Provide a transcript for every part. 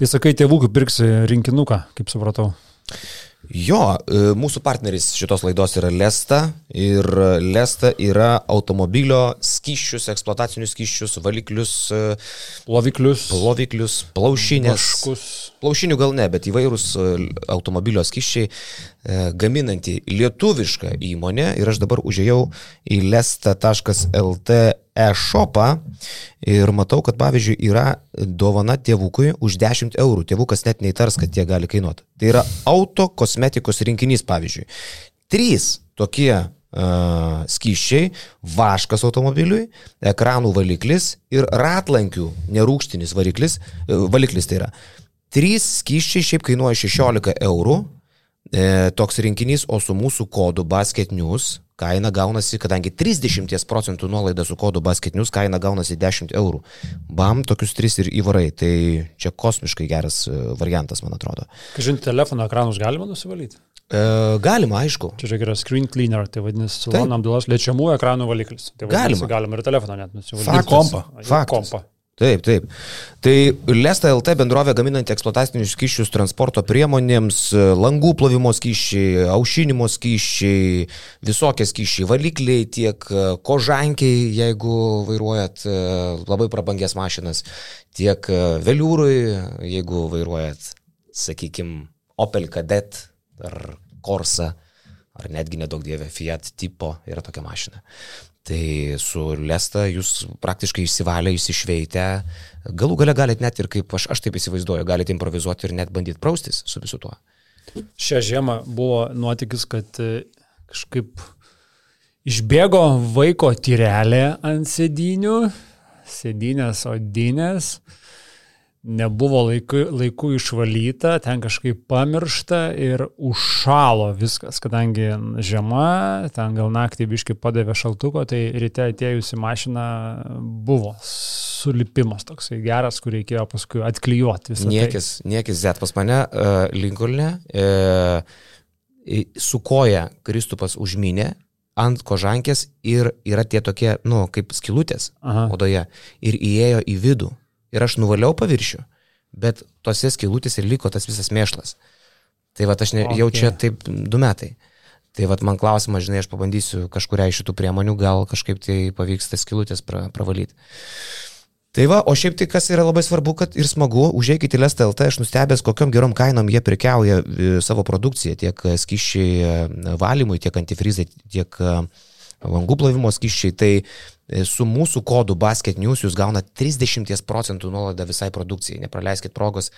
Tai sakai, tėvų pirksi rinkinuką, kaip supratau. Jo, e, mūsų partneris šitos laidos yra Lesta ir Lesta yra automobilio skyščius, eksploatacinius skyščius, valiklius, e, ploviklius, ploviklius plaušinės. Vaškus. Plaušinių gal ne, bet įvairūs e, automobilio skyščiai gaminanti lietuvišką įmonę ir aš dabar užėjau į lesta.lt e-shopą ir matau, kad pavyzdžiui yra dovana tėvukui už 10 eurų. Tėvukas net neįtars, kad tie gali kainuoti. Tai yra auto kosmetikos rinkinys, pavyzdžiui. Trys tokie uh, skyščiai, vaškas automobiliui, ekranų valiklis ir ratlankių nerūkštinis variklis, uh, valiklis tai yra. Trys skyščiai šiaip kainuoja 16 eurų, e, toks rinkinys, o su mūsų kodu Basket News kaina gaunasi, kadangi 30 procentų nuolaida su kodu Basket News, kaina gaunasi 10 eurų. Bam, tokius tris ir įvarai. Tai čia kosmiškai geras e, variantas, man atrodo. Kažin, telefono ekranus galima nusivalyti? E, galima, aišku. Čia yra screen cleaner, tai vadinasi, Silvano Abdulas lėčiamų ekranų valiklis. Tai galima. Galima ir telefoną net nusivalyti. Faktas. Kompa. Faktas. Kompa. Taip, taip. Tai Lesta LT bendrovė gaminanti eksploatacinius skyščius transporto priemonėms, langų plovimo skyščiai, aušinimo skyščiai, visokie skyščiai, valikliai, tiek kožankiai, jeigu vairuojat e, labai prabangės mašinas, tiek e, veliūrui, jeigu vairuojat, sakykime, Opel Kadett ar Corsa ar netgi nedaug dievė Fiat tipo yra tokia mašina. Tai su Lesta jūs praktiškai išsivalę, išsišveitę, galų gale galite net ir kaip aš, aš taip įsivaizduoju, galite improvizuoti ir net bandyti praustis su visu tuo. Šią žiemą buvo nuotykis, kad e, kažkaip išbėgo vaiko tyrelė ant sėdinių, sėdinės odinės nebuvo laiku, laiku išvalyta, ten kažkaip pamiršta ir užšalo viskas, kadangi žiema, ten gal naktį biškai padavė šaltuko, tai ryte atėjusi mašina buvo sulipimas toksai geras, kur reikėjo paskui atklijuoti visą. Niekis, tai. niekis zet pas mane uh, Linkolne, uh, su koja Kristupas užminė ant kožankės ir yra tie tokie, nu, kaip skilutės Aha. odoje ir įėjo į vidų ir aš nuvaliau paviršių, bet tose skilutės ir liko tas visas mėšlas. Tai va, aš ne, okay. jau čia taip du metai. Tai va, man klausimas, žinai, aš pabandysiu kažkuria iš šitų priemonių, gal kažkaip tai pavyks tas skilutės pra, pravalyti. Tai va, o šiaip tai kas yra labai svarbu, kad ir smagu, užėjkite į LSTLT, aš nustebęs, kokiam gerom kainom jie prekiauja e, savo produkciją, tiek skiščiai e, valymui, tiek antifrizai, tiek langų plovimo skyščiai, tai e, su mūsų kodu Basket News jūs gaunate 30 procentų nuolaidą visai produkcijai. Nepraleiskit progos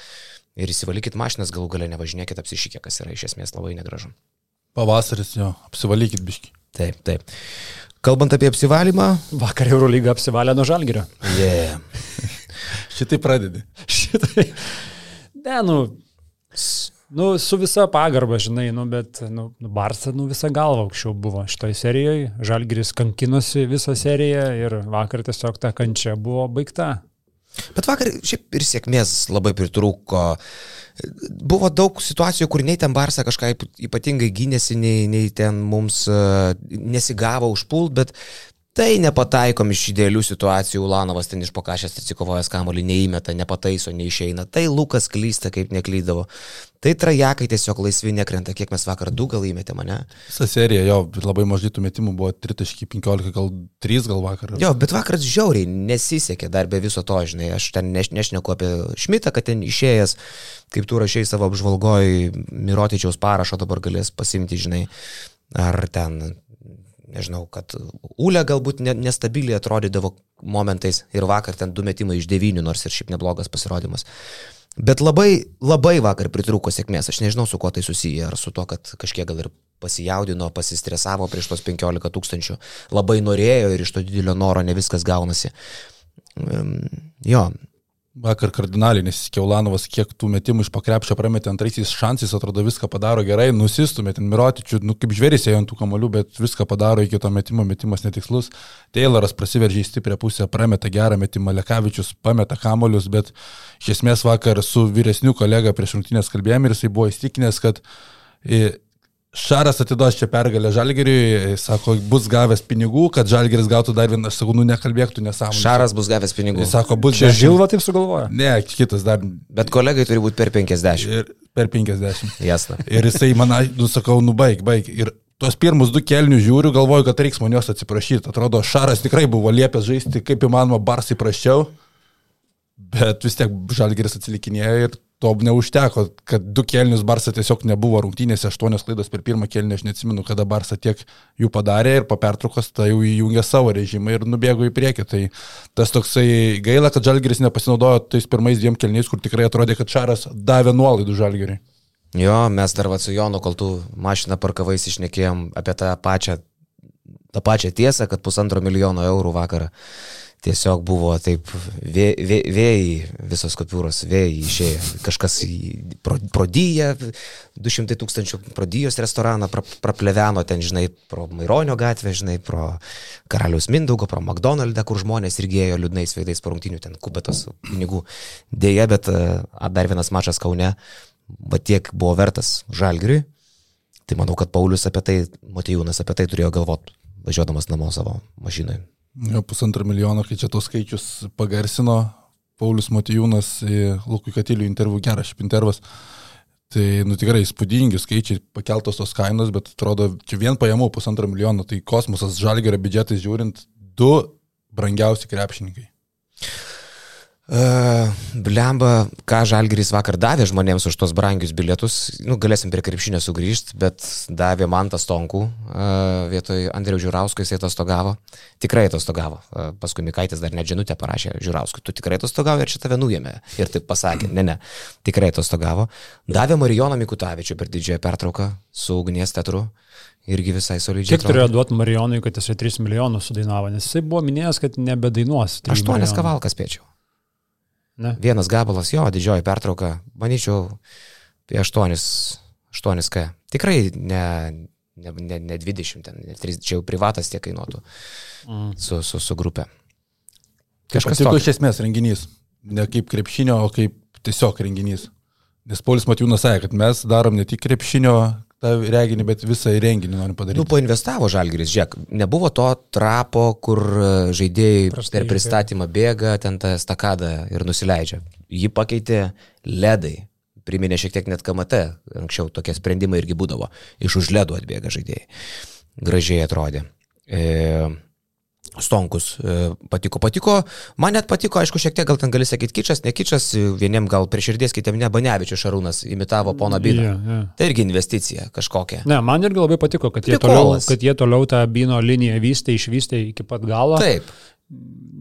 ir įsivalykit mašinas, galų galę nevažinėkit apsišykę, kas yra iš esmės labai negražu. Pavasaris jo, apsivalykit biški. Taip, taip. Kalbant apie apsivalymą. Vakar Eurolyga apsivalė nuo žalgerio. Yeah. Šitai pradedi. Šitai. Ne, nu, Nu, su visa pagarba, žinai, nu, bet, nu, nu Barsa, nu, visa galva aukščiau buvo šitoj serijoje, Žalgiris kankinosi visą seriją ir vakar tiesiog ta kančia buvo baigta. Bet vakar šiaip ir sėkmės labai pritrūko. Buvo daug situacijų, kur nei ten Barsa kažką ypatingai gynėsi, nei, nei ten mums uh, nesigavo užpult, bet Tai nepataikom iš idealių situacijų, Ulanovas ten iš pokašęs atsikovojęs kamolį neįmeta, nepataiso, neišeina. Tai Lukas klysta, kaip neklydavo. Tai trajekai tiesiog laisvi nekrenta, kiek mes vakar du gal įmetė mane. Visa serija, jo, labai mažai tų metimų buvo 3.15, gal 3 gal vakar. Jo, bet vakar žiauriai nesisekė dar be viso to, žinai, aš ten neš, nešneku apie Šmitą, kad ten išėjęs, kaip tu rašiai savo apžvalgoj, Mirotičiaus parašo dabar galės pasimti, žinai, ar ten nežinau, kad Ule galbūt nestabiliai atrodydavo momentais ir vakar ten du metimai iš devynių, nors ir šiaip neblogas pasirodymas. Bet labai, labai vakar pritrūko sėkmės, aš nežinau su kuo tai susiję, ar su to, kad kažkiek gal ir pasijaudino, pasistresavo prieš tos 15 tūkstančių, labai norėjo ir iš to didelio noro ne viskas gaunasi. Jo, Vakar kardinaliai nesiskė Ulanovas, kiek tų metimų iš pakrepšio prametė antraisiais šansais, atrodo viską padaro gerai, nusistumė ten Mirotičių, nu kaip žvėris ėjo ant tų kamolių, bet viską padaro iki to metimo, metimas netikslus. Tayloras prasiveržė į stiprią pusę, prametė gerą metimą, Lekavičius pameta kamolius, bet iš esmės vakar su vyresniu kolega prieš rungtynės kalbėjome ir jisai buvo įstikinęs, kad Šaras atiduos čia pergalę Žalgiriui, sako, bus gavęs pinigų, kad Žalgiris gautų dar vieną, aš sakau, nu nekalbėk tu nesąmonę. Šaras bus gavęs pinigų. Jis sako, bus Čia dešimt- Žilva taip sugalvoja. Ne, kitas dar Bet kolegai turi būti per 50. ir per 50. Jasna. Ir jisai man, nu sakau, nu baig, baig. Ir tuos pirmus du kelnius žiūriu, galvoju, kad reiks man jos atsiprašyti. Atrodo, Šaras tikrai buvo liepęs žaisti kaip įmanoma barsai prašiau, bet vis tiek Žalgiris atsilikinėjo ir to neužteko, kad du kelnius Barsa tiesiog nebuvo rungtynėse, aštuonios klaidos per pirmą kelnį, aš neatsimenu, kada Barsa tiek jų padarė ir po pertraukos tai jau įjungė savo režimą ir nubėgo į priekį. Tai tas toksai gaila, kad Žalgiris nepasinaudojo tais pirmais dviem kelniais, kur tikrai atrodė, kad Šaras davė nuolaidų Žalgiriui. Jo, mes dar va su Jonu, kol tu mašiną parkavais išnekėjom apie tą pačią, tą pačią tiesą, kad pusantro milijono eurų vakarą tiesiog buvo taip vė- vė- vėjai, visos kopiūros vėjai išėjo. Kažkas pro- prodyją, 200 tūkstančių prodyjos restoraną pra, prapleveno ten, žinai, pro Maironio gatvę, žinai, pro Karaliaus Mindaugo, pro McDonald'ą, kur žmonės irgi ėjo liūdnais veidais po rungtinių, ten kubetos pinigų. Deja, bet a, dar vienas mačas Kaune, bet tiek buvo vertas Žalgiriui. Tai manau, kad Paulius apie tai, Matijūnas apie tai turėjo galvoti, važiuodamas namo savo mašinoje. Jo, pusantro milijono, kai čia tos skaičius pagarsino, Paulius Matijūnas Lukui Katilių interviu, geras šiaip intervas. Tai, nu tikrai įspūdingi skaičiai, pakeltos tos kainos, bet atrodo, čia vien pajamų pusantro milijono, tai kosmosas žalgerio biudžetais žiūrint, du brangiausi krepšininkai. Uh, blemba, ką Žalgiris vakar davė žmonėms už tos brangius bilietus, nu, galėsim prie krepšinio sugrįžti, bet davė man tas tonkų uh, vietoj Andriaus Žiūrausko, jisai atostogavo. Tikrai atostogavo. Uh, paskui Mikaitis dar net žinutę parašė Žiūrauskui, tu tikrai atostogavo ir čia tave nuėmė. Ir taip pasakė, ne, ne, tikrai atostogavo. Davė Marijoną Mikutavičių per didžiąją pertrauką su ugnies teatru. Irgi visai solidžiai. Kiek turėjo duoti Marijonui, kad jisai 3 milijonus sudainavo, nes jisai buvo minėjęs, kad nebedainuos. trijų Aštuonias milijonų. kavalkas spėčiau. Ne? Vienas gabalas, jo, didžioji pertrauka, manyčiau, apie 8, 8K. Tikrai ne, ne, ne, ne 20, ten, ne 30, čia jau privatas tiek kainuotų Mm. su, su, su grupė. Kažkas tokio. iš esmės renginys, ne kaip krepšinio, o kaip tiesiog renginys. Nes Paulius Matijūnas sakė, kad mes darom ne tik krepšinio tą reginį, bet visą renginį norim Nu, padaryti. painvestavo Žalgiris, žiūrėk, nebuvo to trapo, kur e, žaidėjai Prastai per pristatymą bėga ten tą stakadą ir nusileidžia. Jį pakeitė ledai. Priminė šiek tiek net KMT, anksčiau tokie sprendimai irgi būdavo. Iš už ledų atbėga žaidėjai. Gražiai atrodė. E, Stonkus e, patiko, patiko. Man net patiko, aišku, šiek tiek gal ten gali sakyti kičas, ne kičas, vieniem gal prie širdies, kitiem ne, Banevičius Šarūnas imitavo poną Biną. Jo, jo. Tai irgi investicija kažkokia. Ne, man irgi labai patiko, kad jie, toliau, kad jie toliau tą bino liniją vystė, išvystė iki pat galo. Taip.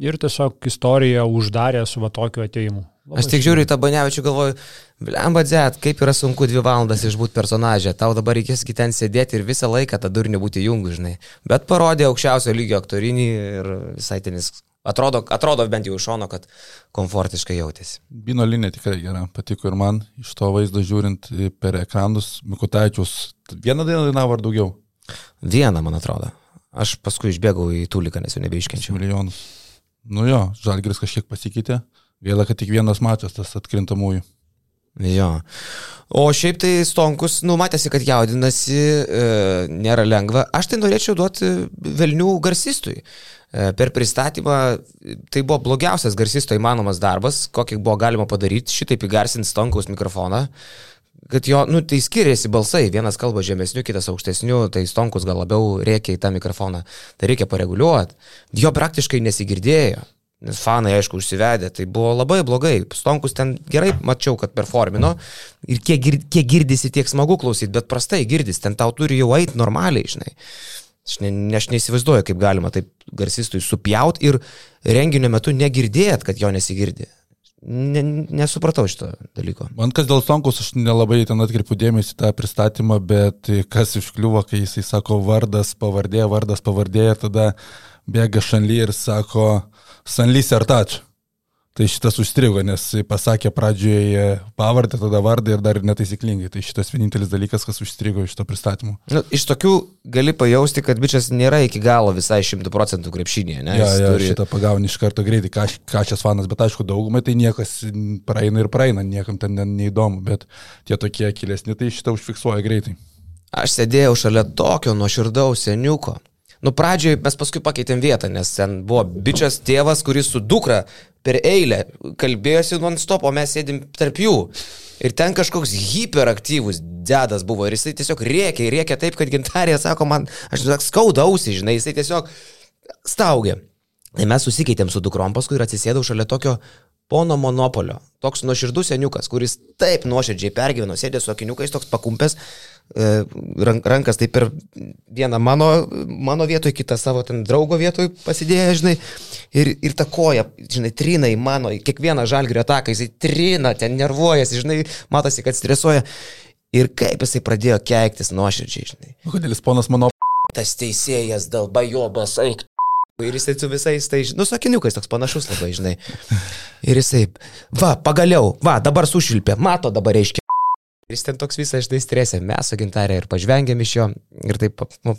Ir tiesiog istoriją uždarė su va tokiu ateimu. Aš tik žiūriu į tą Banevičių, galvoju, blemba dzet, kaip yra sunku dvi valandas išbūti personažė, tau dabar reikės ten sėdėti ir visą laiką tą durnį būti jungu, žinai. Bet parodė aukščiausio lygio aktorinį ir visai tenis. Atrodo, atrodo bent jau iš šono, kad komfortiškai jautėsi. Bino linija tikrai gera, patiko ir man iš to vaizdo žiūrint per ekranus, Mikutaičius vieną dainą dainavo ar daugiau? Vieną, man atrodo. Aš paskui išbėgau į Tuliką, nes jau nebeiškenčiau. Milijonus. Nu jo, Žalgiris kažkiek pasikeitė. Gaila, kad tik vienas mačas tas atkrintamųjų. Jo. O šiaip tai Stonkus, nu, matėsi, kad jaudinasi, e, nėra lengva. Aš tai norėčiau duoti Velnių garsistui. E, per pristatymą tai buvo blogiausias garsisto įmanomas darbas, kokį buvo galima padaryti, šitaip įgarsinti Stonkaus mikrofoną. Kad jo, nu, tai skiriasi balsai, vienas kalba žemesniu, kitas aukštesniu, tai Stonkus gal labiau reikia į tą mikrofoną. Tai reikia pareguliuoti. Jo praktiškai nesigirdėjo. Nes fanai, aišku, užsivedė, tai buvo labai blogai. Stonkus ten gerai mačiau, kad performino ir kiek, gir, kiek girdisi, tiek smagu klausyti, bet prastai girdisi, ten tau turi jau eiti normaliai, žinai. Aš, ne, aš neįsivaizduoju, kaip galima taip garsistui supjaut ir renginio metu negirdėt, kad jo nesigirdi. Ne, nesupratau šito dalyko. Man kas dėl Stonkus, aš nelabai ten atkreipiu dėmesį tą pristatymą, bet kas užkliuvo, kai jisai sako vardas, pavardė, vardas, pavardė ir tada bėga Šanly ir sako Sanly Sertač. Tai šitas užstrigo, nes pasakė pradžioje pavardę, tada vardą ir dar netaisyklingai. Tai šitas vienintelis dalykas, kas užstrigo iš to pristatymo. Nu, iš tokių gali pajausti, kad bičias nėra iki galo visai šimtų procentų krepšinėje, ne? Ja, Jis ja, turi- šitą pagauni iš karto greitai, ką, ką šias fanas, bet aišku, daugumai tai niekas praeina ir praeina, niekam ten ne, neįdomu, bet tie tokie kilesni, tai šitą užfiksuoja greitai. Aš sėdėjau šalia tokio nuoširdaus seniuko. Nu, pradžioj mes paskui pakeitėm vietą, nes ten buvo bičias tėvas, kuris su dukra per eilę kalbėjosi non-stop, o mes sėdim tarp jų. Ir ten kažkoks hiperaktyvus dedas buvo ir jisai tiesiog rėkė, rėkė taip, kad gintarė sako man, aš tiesiog skaudausi, žinai, jisai tiesiog staugė. Tai mes susikeitėm su dukrom paskui ir atsisėdau šalia tokio pono monopolio. Toks nuoširdus seniukas, kuris taip nuoširdžiai pergyveno, sėdė su akiniukais, toks pakumpęs, rankas taip per vieną mano, mano vietoj, kitą savo ten draugo vietoj pasidėjo, žinai, ir, ir ta koja, žinai, trina į mano, kiekvieną žalgrio ataką, jisai trina, ten nervuojasi, žinai, matosi, kad stresuoja. Ir kaip jisai pradėjo keiktis nuoširdžiai, žinai. Kodėl jis ponas mano tas teisėjas dėl bajobas, eik Ir jisai su visais, tai, nu, sakiniukais toks panašus labai, žinai. Ir jisai, va, pagaliau, va, dabar sušilpė, mato dabar reiškia. Ir jis ten toks visas, žinai, stresė, mes su gintarė ir pažvengėm iš jo. Ir taip nu,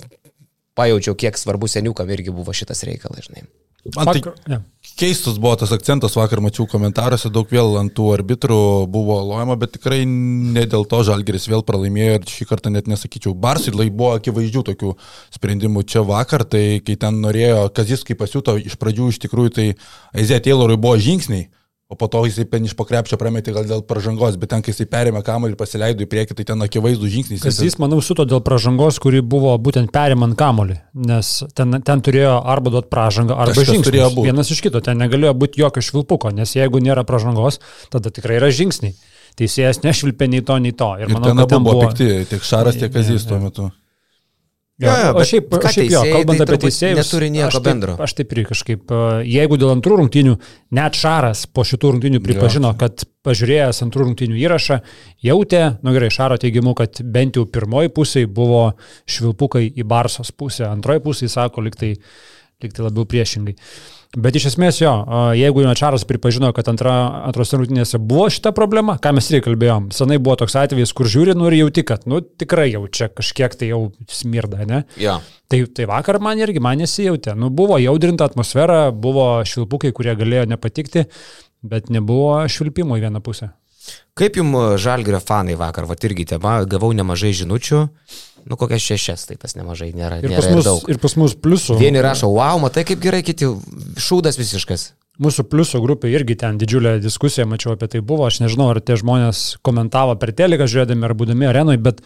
pajaučiau, kiek svarbu seniukam irgi buvo šitas reikalas, žinai. Man tai ja. keistus buvo tas akcentas, vakar mačiau komentaruose, daug vėl ant tų arbitrų buvo lojama, bet tikrai ne dėl to Žalgeris vėl pralaimėjo ir šį kartą net nesakyčiau. Barsilai buvo akivaizdžių tokių sprendimų čia vakar, tai kai ten norėjo, kas jis kaip pasiūto iš pradžių iš tikrųjų, tai Aizė Taylorui buvo žingsniai o po to jisai pen iš pokrepšio prametė gal dėl pažangos, bet ten, kai jisai perėmė kamuolį ir pasileido į priekį, tai ten akivaizdų žingsnis. Kas jis, manau, suto dėl pažangos, kuri buvo būtent perimant kamuolį, nes ten, ten turėjo arba duoti pažangą, arba žingsnį. Vienas iš kito, ten negalėjo būti jokio švilpuko, nes jeigu nėra pažangos, tada tikrai yra žingsniai. Teisėjas nešvilpė nei to, nei to. Ir, ir manau, ten abu buvo pikti, tiek Šaras, tiek Kazys tuo metu. Jo, jo, o šiaip, šiaip jo, kalbant tai apie teisėjus, neturi nieko aš bendro. Taip, aš taip ir kažkaip, jeigu dėl antrų rungtynių, net Šaras po šitų rungtynių pripažino, jo. kad pažiūrėjęs antrų rungtynių įrašą, jautė, nu gerai, Šaro teigimu, kad bent jau pirmoji pusė buvo švilpukai į Barsos pusę, antroji pusė, sako, liktai, liktai labiau priešingai. Bet iš esmės jo, jeigu Jonačaras pripažino, kad antra, antrose rungtynėse buvo šita problema, ką mes irgi kalbėjom, senai buvo toks atvejis, kur žiūri, nu ir jauti, kad, nu tikrai jau čia kažkiek tai jau smirda, ne? Ja. Tai, tai vakar man irgi man nesijautė, nu buvo jaudrinta atmosfera, buvo švilpukai, kurie galėjo nepatikti, bet nebuvo švilpimo į vieną pusę. Kaip jums žalgrio fanai vakar, va irgi tema, gavau nemažai žinučių, Nu, kokias šešias, tai tas nemažai nėra. Ir, nėra pas mus, ir, ir pas mus pliusų. Vieni rašo, wow, matai kaip gerai, kiti šūdas visiškas. Mūsų pliusų grupė irgi ten didžiulė diskusija, mačiau apie tai buvo, aš nežinau, ar tie žmonės komentavo per teleką žiūrėdami ar būdami arenui, bet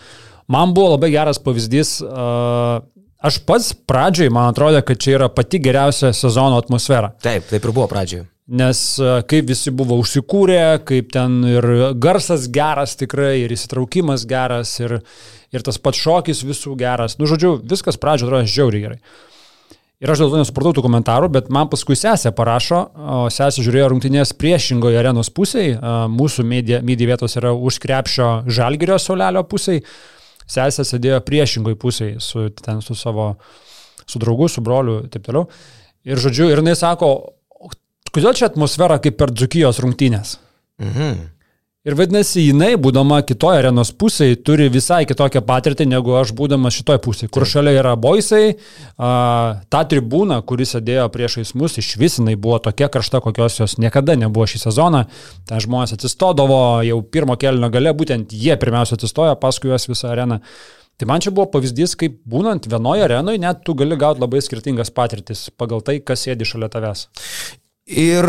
man buvo labai geras pavyzdys. Uh, aš pats pradžioj, man atrodė, kad čia yra pati geriausia sezono atmosfera. Taip, taip ir buvo pradžioj. Nes kaip visi buvo užsikūrę, kaip ten ir garsas geras tikrai, ir įsitraukimas geras, ir, ir tas pats šokis visų geras. Nu, žodžiu, viskas pradžio atrodo žiauriai gerai. Ir aš dėl to nesupratau tų komentarų, bet man paskui sesė parašo, sesė žiūrėjo rungtynės priešingoje arenos pusėje, mūsų medija, medija vietos yra už krepšio žalgerio solelio pusėje, sesė sėdėjo priešingoje pusėje su, ten, su savo, su draugu, su broliu ir taip toliau. Ir žodžiu, ir jinai sako, kodėl čia atmosfera kaip per dzukijos rungtynės? Mhm. Ir vadinasi, jinai, būdama kitoje arenos pusėje, turi visai kitokią patirtį negu aš, būdamas šitoje pusėje, kur šalia yra boisai, a, ta tribūna, kuris sėdėjo priešais mus, iš vis jinai buvo tokia karšta, kokios jos niekada nebuvo šį sezoną. Ten žmonės atsistodavo jau pirmo kelio gale, būtent jie pirmiausia atsistojo, paskui juos visą areną. Tai man čia buvo pavyzdys, kaip būnant vienoje arenoje, net tu gali gauti labai skirtingas patirtis pagal tai, kas sėdi šalia tavęs. Ir,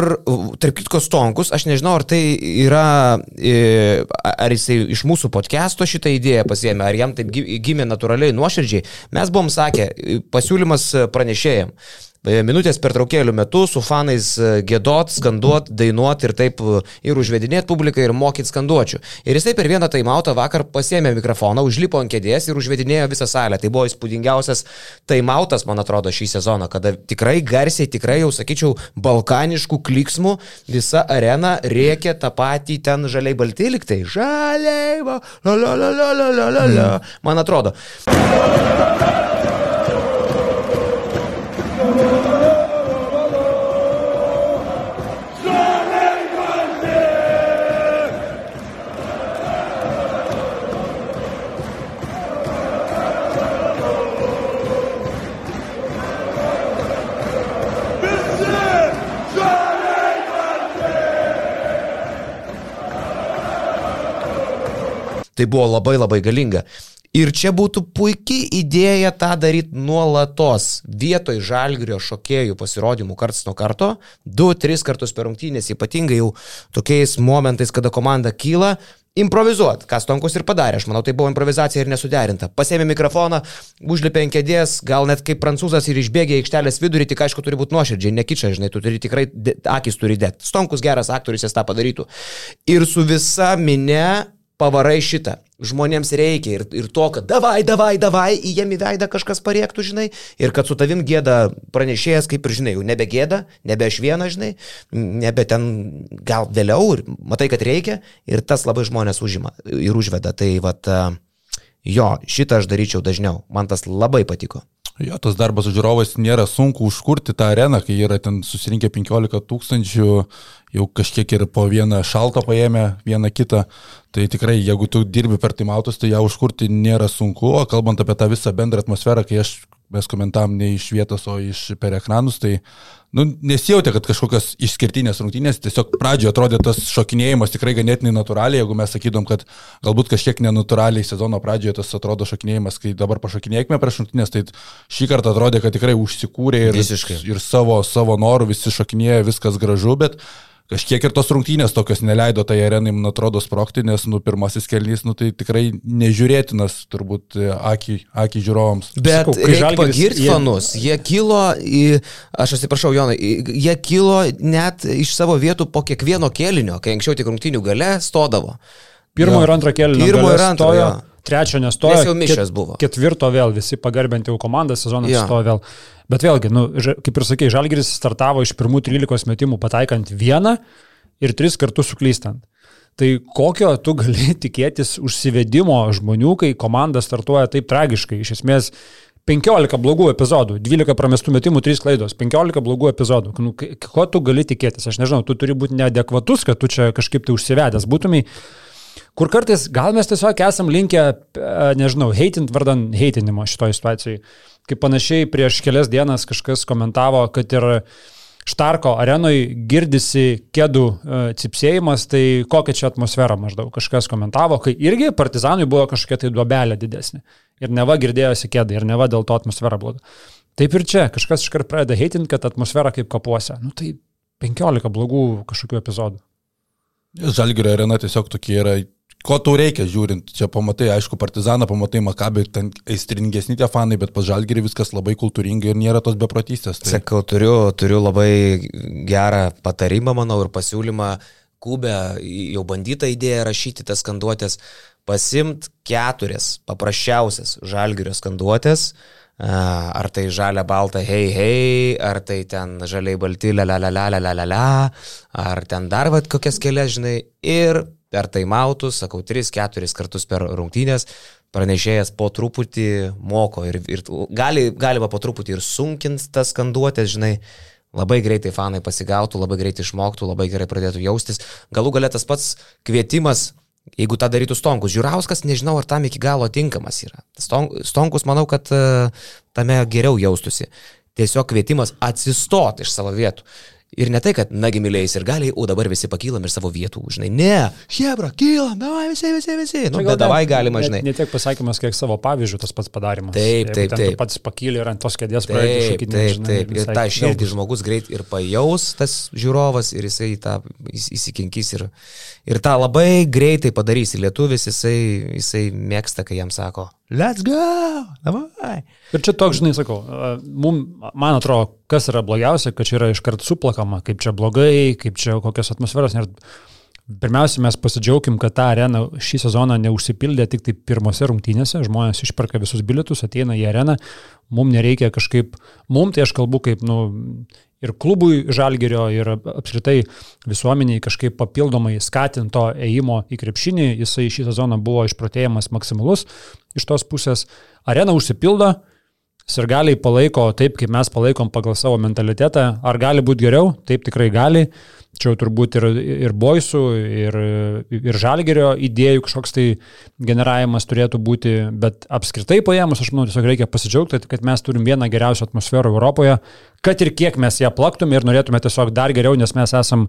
tarp kitko, Stonkus, aš nežinau, ar tai yra, ar jisai iš mūsų podcast'o šitą idėją pasėmė, ar jam taip gimė natūraliai, nuoširdžiai. Mes buvom sakę, pasiūlymas pranešėjim. E, minutės pertraukėlių metu su fanais e, gėdot, skanduot, dainuot ir taip e, ir užvedinėti publiką ir mokyti skanduočių. Ir jisai per vieną taimautą vakar pasėmė mikrofoną, užlipo ant kėdės ir užvedinėjo visą salę. Tai buvo įspūdingiausias taimautas, man atrodo, šį sezoną, kada tikrai garsiai, tikrai jau sakyčiau, balkaniškų kliksmų visa arena rėkė tą patį ten žaliai balti liktai. Žaliai, la la la la la la la la. Man atrodo. Tai buvo labai labai galinga. Ir čia būtų puikiai idėja tą daryti nuolatos. Vietoj žalgrio šokėjų pasirodymų karts nuo karto, du, tris kartus per rungtynės, ypatingai jau tokiais momentais, kada komanda kyla, improvizuot, ką Stonkus ir padarė. Aš manau, tai buvo improvizacija ir nesuderinta. Pasėmė mikrofoną, užlipė ant kėdės, gal net kaip prancūzas ir išbėgė aikštelės vidurį, tik aišku, turi būti nuoširdžiai, nekičia, žinai, tu turi tikrai, akis turi dėti. Stonkus geras aktorius, jis tą padarytų. Ir su visa minė pavarai šitą. Žmonėms reikia ir, ir to, kad davai, davai, davai, į jiem į veidą kažkas pariektų, žinai, ir kad su tavim gėda pranešėjas, kaip ir žinai, jau nebe gėda, nebe aš vieną, žinai, nebe ten gal vėliau ir matai, kad reikia ir tas labai žmonės užima ir užveda. Tai vad, jo, šitą aš daryčiau dažniau, man tas labai patiko. Jo, tas darbas su žiūrovais nėra sunku užkurti tą areną, kai yra ten susirinkę 15 tūkstančių, jau kažkiek ir po vieną šaltą paėmę, vieną kitą. Tai tikrai, jeigu tu dirbi per timautus, tai ją užkurti nėra sunku, o kalbant apie tą visą bendrą atmosferą, kai aš mes komentavom ne iš vietos, o iš per ekranus, tai nu, nesijautė, kad kažkokios išskirtinės rungtynės, tiesiog pradžioje atrodė tas šokinėjimas tikrai ganėtinai natūraliai, jeigu mes sakydom, kad galbūt kažkiek nenatūraliai sezono pradžioje tas atrodo šokinėjimas, kai dabar pašokinėkime prieš rungtynės, tai šį kartą atrodė, kad tikrai užsikūrė ir, Visiškai. ir savo, savo norų visi šokinėja, viskas gražu, bet kažkiek ir tos rungtynės tokios neleido tai arenai, man atrodo, sprokti, nes, nu, pirmasis kelnys, nu, tai tikrai nežiūrėtinas turbūt akį, akį žiūrovams. Bet Sakau, reikia pagirti jie... fanus, jie kilo, į, aš atsiprašau, Jonai, jie kilo net iš savo vietų po kiekvieno kėlinio, kai anksčiau tik rungtynių gale stodavo. Pirmo jo. ir antro kėlinio. Pirmo ir antro. Stojo, trečio nestojo. Nes jau mišęs buvo. Ketvirto vėl, visi pagarbinti jau komandą, sezonas ja. stojo vėl. Bet vėlgi, nu, kaip ir sakė, Žalgiris startavo iš pirmų 13 metimų pataikant vieną ir tris kartus suklystant. Tai kokio tu gali tikėtis užsivedimo žmonių, kai komanda startuoja taip tragiškai? Iš esmės, 15 blogų epizodų, 12 pramestų metimų, 3 klaidos, 15 blogų epizodų. Nu, ko tu gali tikėtis? Aš nežinau, tu turi būti neadekvatus, kad tu čia kažkaip tai užsivedęs būtumai. Kur kartais gal mes tiesiog esam linkę, nežinau, heitint vardan heitinimo šitoje situacijoje kaip panašiai prieš kelias dienas kažkas komentavo, kad ir Štarko arenoje girdisi kėdų e, cipsėjimas, tai kokia čia atmosfera maždaug kažkas komentavo, kai irgi partizanui buvo kažkokia tai duobelė didesnė. Ir neva girdėjosi kėdai, ir neva dėl to atmosfera bloga. Taip ir čia, kažkas iškart pradeda heitinti, kad atmosfera kaip kapuose. Nu tai 15 blogų kažkokių epizodų. Žalgirio arena tiesiog tokie yra ko tau reikia žiūrint, čia pamatai, aišku, partizaną, pamatai Makabį, ten aistringesni tie fanai, bet pažalgiri viskas labai kultūringai ir nėra tos beprotystės. Tai... Sakau, turiu, turiu labai gerą patarimą, manau, ir pasiūlymą. Kubė jau bandyta idėja rašyti tas skanduotės, pasimt keturias paprasčiausias žalgirio skanduotės, ar tai žalia balta hei hei, ar tai ten žaliai balti la la la la la la la, ar ten dar vad kokias kelias, žinai, ir per taimautus, sakau, 3-4 kartus per rungtynės, pranešėjas po truputį moko ir, ir gali, galima po truputį ir sunkint tas skanduotės, žinai, labai greitai fanai pasigautų, labai greitai išmoktų, labai gerai pradėtų jaustis. Galų galia tas pats kvietimas, jeigu tą darytų Stonkus. Žiūrauskas, nežinau, ar tam iki galo tinkamas yra. Stonkus, manau, kad e, tame geriau jaustusi. Tiesiog kvietimas atsistoti iš savo vietų. Ir ne tai, kad, nagi mylėjai ir galiai, o dabar visi pakylam ir savo vietų, žinai, ne, hebra, kylam, davai visi, visi, visi. Nu, bet davai galima, žinai. Ne, ne tiek pasakymas, kiek savo pavyzdžių tas pats padarimas. Taip, taip, taip. Pats pakylė ir ant tos kėdės pradėjo. Taip, taip, taip. Ir tą širdį žmogus greit ir pajaus, tas žiūrovas, ir jisai tą įsikinkys ir, ir tą labai greitai padarys. Lietuvis, jisai, jisai mėgsta, kai jam sako, let's go, davai. Ir čia toks, žinai, sakau, mum, man atrodo, kas yra blogiausia, kad čia yra iškart suplakama, kaip čia blogai, kaip čia kokios atmosferos. Nes pirmiausia, mes pasidžiaugim, kad ta arena šį sezoną neužsipildė tik tai pirmose rungtynėse, žmonės išperka visus bilietus, ateina į areną, mums nereikia kažkaip, mums tai aš kalbu kaip, nu, ir klubui žalgerio, ir apskritai visuomeniai kažkaip papildomai skatinto ėjimo į krepšinį, jisai šį sezoną buvo išprotėjimas maksimalus iš tos pusės, arena užsipildo, Sirgaliai palaiko taip, kaip mes palaikom pagal savo mentalitetą. Ar gali būti geriau? Taip tikrai gali. Čia jau turbūt ir, ir boisų, ir, ir žalgerio idėjų kažkoks tai generavimas turėtų būti, bet apskritai paėmus, aš manau, tiesiog reikia pasidžiaugti, kad mes turim vieną geriausią atmosferą Europoje, kad ir kiek mes ją plaktume ir norėtume tiesiog dar geriau, nes mes esam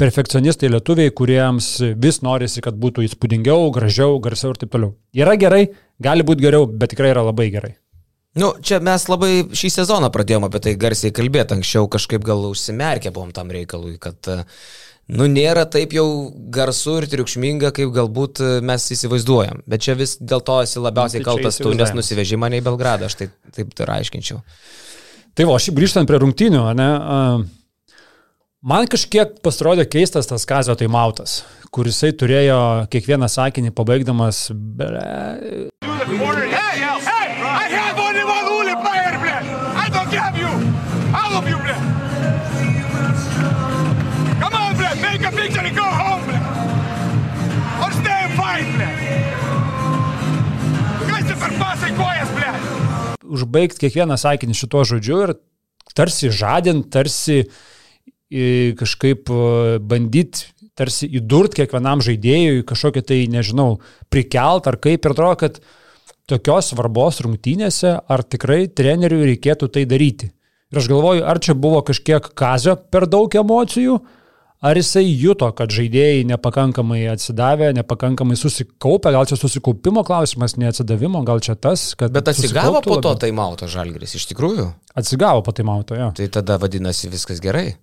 perfekcionistai lietuviai, kuriems vis norisi, kad būtų įspūdingiau, gražiau, garsiau ir taip toliau. Yra gerai, Gali būti geriau, bet tikrai yra labai gerai. Nu, čia mes labai šį sezoną pradėjome apie tai garsiai kalbėti, anksčiau kažkaip gal užsimerkę buvom tam reikalui, kad nu, nėra taip jau garsu ir triukšminga, kaip galbūt mes įsivaizduojam. Bet čia vis dėl to esi labiausiai nu, tai kaltas tu, nes nusiveži mane į Belgradą, aš tai, taip tai aiškinčiau. Tai va, šiaip grįžtant prie rungtinių, ne, man kažkiek pasirodė keistas tas kazio taimautas, kur jisai turėjo kiekvieną sakinį pabaigdamas. Be... Užbaigti kiekvieną sakinį šituo žodžiu ir tarsi žadint, tarsi kažkaip bandyti tarsi įdurt kiekvienam žaidėjui kažkokią tai, nežinau, prikelt ar kaip ir atrodo, kad tokios svarbos rungtynėse, ar tikrai treneriui reikėtų tai daryti. Ir aš galvoju, ar čia buvo kažkiek kazio per daug emocijų, ar jisai juto, kad žaidėjai nepakankamai atsidavė, nepakankamai susikaupė, gal čia susikaupimo klausimas, neatsidavimo, gal čia tas, kad... Bet atsigavo po to taimauto žalgris, iš tikrųjų? Atsigavo po taimauto, jo. Tai tada vadinasi viskas gerai.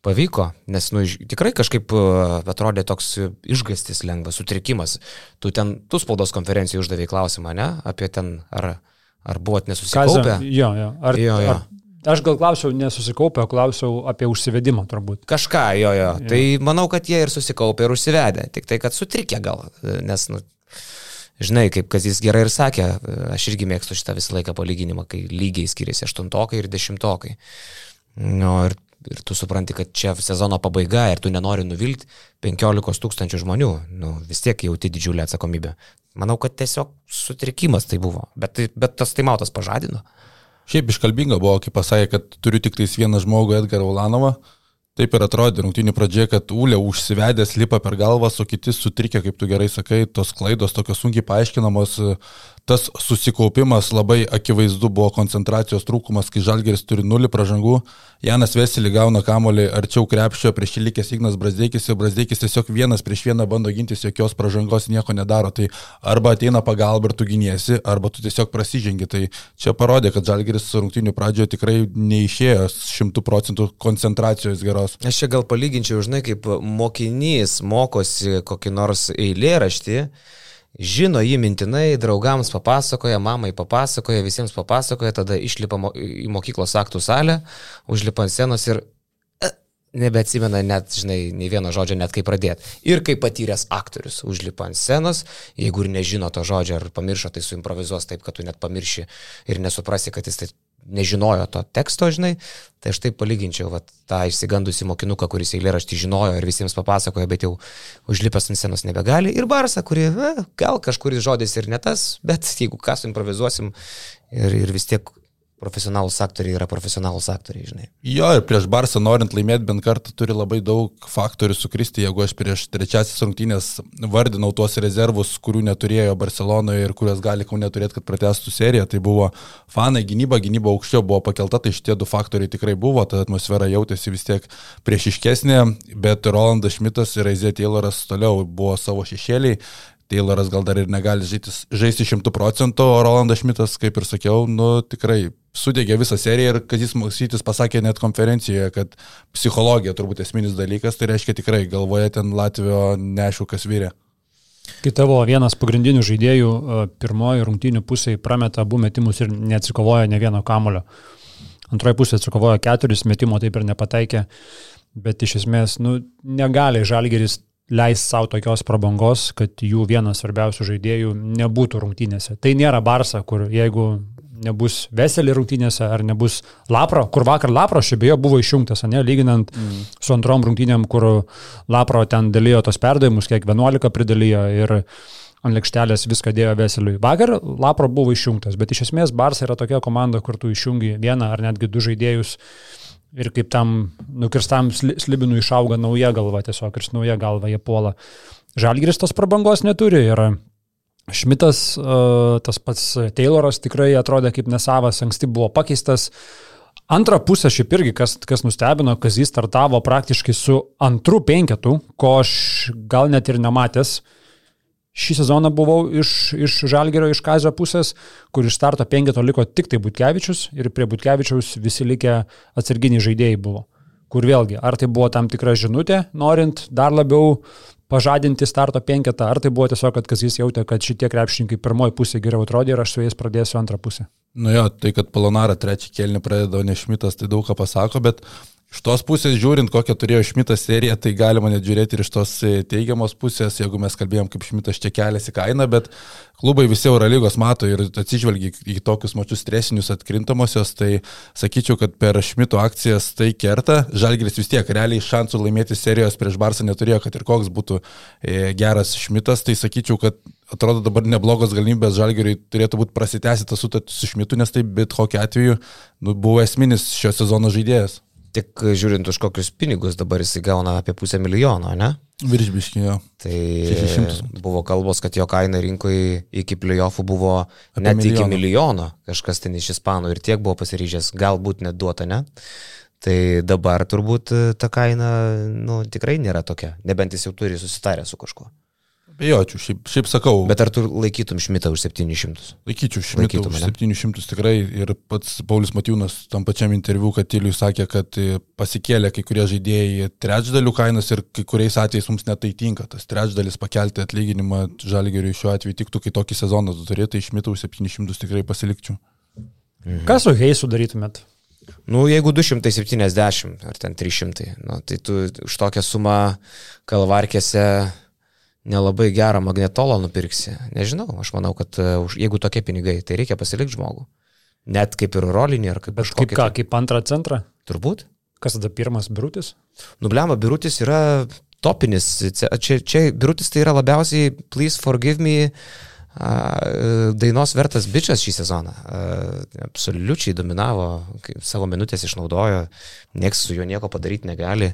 Pavyko, nes nu, tikrai kažkaip e, atrodė toks išgastis lengvas, sutrikimas. Tu ten, tu spaudos konferencijai uždavai klausimą, ne? Apie ten, ar, ar buvot nesusikaupę? Kazio, jo, jo. Ar, jo, jo. Ar, Aš gal klausiau nesusikaupę, klausiau apie užsivedimą turbūt. Kažką, jo, jo. jo. Tai manau, kad jie ir susikaupė ir užsivedė. Tik tai, kad sutrikė gal. Nes, nu, žinai, kaip Kazis gerai ir sakė, aš irgi mėgstu šitą visą laiką palyginimą, kai lygiai skiriasi aštuntokai ir dešimtokai. Nu, ir ir tu supranti, kad čia sezono pabaiga ir tu nenori nuvilti 15 tūkstančių žmonių, nu, vis tiek jauti didžiulę atsakomybę. Manau, kad tiesiog sutrikimas tai buvo, bet, tai, bet tas taimautas pažadino. Šiaip iškalbinga buvo, kai pasakė, kad turiu tik tais vieną žmogų Edgarą Ulanovą. Taip ir atrodė rungtinių pradžioje, kad Ulė užsivedęs lipa per galvą, o kiti sutrikė, kaip tu gerai sakai, tos klaidos tokios sunkiai paaiškinamos, tas susikaupimas labai akivaizdu buvo koncentracijos trūkumas, kai Žalgeris turi nulį pražangų, Janas Veselį gauna kamolį arčiau krepšio, prieš jį likęs Ignas Brasdeikis ir Brasdeikis tiesiog vienas prieš vieną bando gintis, jokios pražangos nieko nedaro, tai arba ateina pagalba ir tu giniesi, arba tu tiesiog prasižengi. Tai čia parodė, kad Žalgeris rungtinių pradžioje tikrai neišėjo šimtų procentų koncentracijos geros. Aš čia gal palyginčiau, žinai, kaip mokinys mokosi kokį nors eilėraštį žino jį mintinai, draugams papasakoja, mamai papasakoja, visiems papasakoja, tada išlipa į mokyklos aktų salę, užlipa ant scenos ir e, nebeatsimena net, žinai, nei vieno žodžio, net kaip pradėti. Ir kaip patyręs aktorius užlipa ant scenos, jeigu ir nežino to žodžio ar pamiršo, tai suimprovizuos taip, kad tu net pamirši ir nesuprasi, kad jis tai nežinojo to teksto, žinai, tai aš taip palyginčiau vat, tą išsigandusi mokinuką, kuris eilėraštį žinojo ir visiems papasakojo, bet jau užlipęs ant scenos nebegali, ir Barsą, kuri na, gal kažkuris žodis ir ne tas, bet jeigu ką suimprovizuosim ir, ir vis tiek profesionalūs aktoriai yra profesionalūs aktoriai, žinai. Jo, ir prieš Barsą norint laimėti bent kartą turi labai daug faktorių sukristi, jeigu aš prieš trečiasis rungtynės vardinau tuos rezervus, kurių neturėjo Barcelonoje ir kurias gali kaunė turėti, kad pratestų seriją, tai buvo fanai, gynyba, gynyba aukščiau buvo pakelta, tai šitie du faktoriai tikrai buvo, ta atmosfera jautėsi vis tiek priešiškesnė, bet Rolandas Šmitas ir Aizė Tayloras toliau buvo savo šešėliai Tayloras gal dar ir negali žaisti šimtų procentų, o Rolandas Šmitas, kaip ir sakiau, nu tikrai sudegė visą seriją ir kad jis Maksytis pasakė net konferencijoje, kad psichologija turbūt esminis dalykas, tai reiškia tikrai galvoje ten Latvijos neaišku, kas vyrė. Kai tavo vienas pagrindinių žaidėjų pirmoji rungtynių pusėje prameta abu metimus ir neatsikovoja ne vieno kamulio. Antroji pusė atsikovojo keturis metimo, taip ir nepataikė, bet iš esmės, nu, negali Žalgeris leis savo tokios prabangos, kad jų vienas svarbiausių žaidėjų nebūtų rungtynėse. Tai nėra Barsa, kur jeigu nebus Veselį rungtynėse, ar nebus Lapro, kur vakar Lapro šiaip beje buvo išjungtas, ne, lyginant mm. su antrom rungtynėm, kur Lapro ten dalyjo tos perdavimus, kiek 11 pridalijo ir ant lėkštelės viską dėjo Veseliui. Vakar Lapro buvo išjungtas, bet iš esmės Barsa yra tokia komanda, kur tu išjungi vieną ar netgi du žaidėjus ir kaip tam nukirstam slibinui išauga nauja galva, tiesiog ir nauja galva jie puola. Žalgiris tos prabangos neturi ir Šmitas, tas pats Tayloras tikrai atrodė kaip nesavas, anksti buvo pakeistas. Antrą pusę šiaip irgi, kas, kas nustebino, kad jis startavo praktiškai su antru penketu, ko aš gal net ir nematęs. Šį sezoną buvau iš, iš Žalgerio, iš Kazio pusės, kur iš starto penketo liko tik tai Butkevičius ir prie Butkevičiaus visi likę atsarginiai žaidėjai buvo. Kur vėlgi, ar tai buvo tam tikra žinutė, norint dar labiau pažadinti starto penketą, ar tai buvo tiesiog, kad kas jis jautė, kad šitie krepšininkai pirmoji pusė geriau atrodė ir aš su jais pradėsiu antrą pusę. Nu jo, tai kad Polonara trečią kelnį pradeda, o ne Šmitas, tai daug ką pasako, bet Iš tos pusės žiūrint, kokią turėjo Šmitas seriją, tai galima net žiūrėti ir iš tos e, teigiamos pusės, jeigu mes kalbėjom, kaip Šmitas čia keliasi kainą, bet klubai visi Eurolygos mato ir atsižvelgia į tokius mačius stresinius atkrintamosios, tai sakyčiau, kad per Šmito akcijas tai kerta. Žalgiris vis tiek realiai šansų laimėti serijos prieš Barsą neturėjo, kad ir koks būtų e, geras Šmitas, tai sakyčiau, kad atrodo dabar neblogos galimybės Žalgiriui turėtų būti prasitęsita sutartis su Šmitu, nes tai bet kokiu atveju nu, buvo esminis šio sezono žaidėjas. Tik žiūrint už kokius pinigus dabar jis gauna apie pusę milijono, ne? Viršbiškinio. Tai 600. buvo kalbos, kad jo kaina rinkoje iki playoffų buvo apie net milijoną. iki milijono, kažkas ten iš ispanų ir tiek buvo pasiryžęs, galbūt net duota, ne? Tai dabar turbūt ta kaina, nu, tikrai nėra tokia, nebent jis jau turi susitarę su kažkuo. Bejočiau, šiaip, šiaip sakau. Bet ar tu laikytum Šmitą už 700? Laikyčiau Šmitą už 700 tikrai ir pats Paulius Matijūnas tam pačiam interviu, kad Tiliui sakė, kad pasikėlė kai kurie žaidėjai trečdalių kainas ir kai kuriais atvejais mums netai tinka. Tas trečdalis pakelti atlyginimą žalgeriui šiuo atveju tiktų, kai tokį sezoną tu turėtum, tai Šmitą už 700 tikrai pasilikčiau. Mhm. Ką su Heisu darytumėt? Nu, jeigu 270 ar ten 300, nu, tai tu už tokią sumą kalvarkėse nelabai gerą magnetolą nupirksi. Nežinau, aš manau, kad uh, jeigu tokie pinigai, tai reikia pasilikti žmogų. Net kaip ir rolinį, ar kaip kažkokį. Kaip ką, tai. kaip antrą centrą? Turbūt. Kas tada pirmas birutis? Nublema, birutis yra topinis. Čia, čia birutis tai yra labiausiai Please Forgive Me uh, dainos vertas bičias šį sezoną. Absoliučiai dominavo, savo minutės išnaudojo, nieks su juo nieko padaryti negali.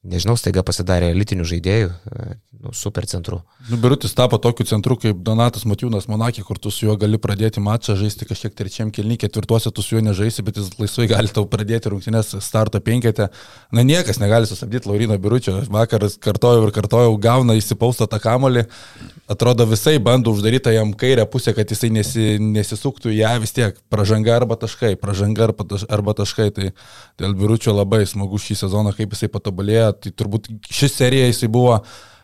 Nežinau, staiga pasidarė elitinių žaidėjų, e, nu, super centru. Nu, Birutis tapo tokiu centru kaip Donatas Matijūnas Monakė, kur tu su juo gali pradėti mačą, žaisti kažkiek trečiam kilny, ketvirtuose tu su juo nežaisi, bet jis laisvai gali tau pradėti rungtynės starto penketę. Na niekas negali sustabdyti Laurino Biručio. Vakaras kartojau ir kartojau, gauna įsipaustą tą kamolį, atrodo visai bando uždaryti jam kairę pusę, kad jisai nesi, nesisuktų ją vis tiek. Pražanga arba taškai, pražanga arba taškai. Tai dėl Biručio labai smagu šį sezoną, kaip jisai patobulėjo. Tai turbūt ši serija jisai buvo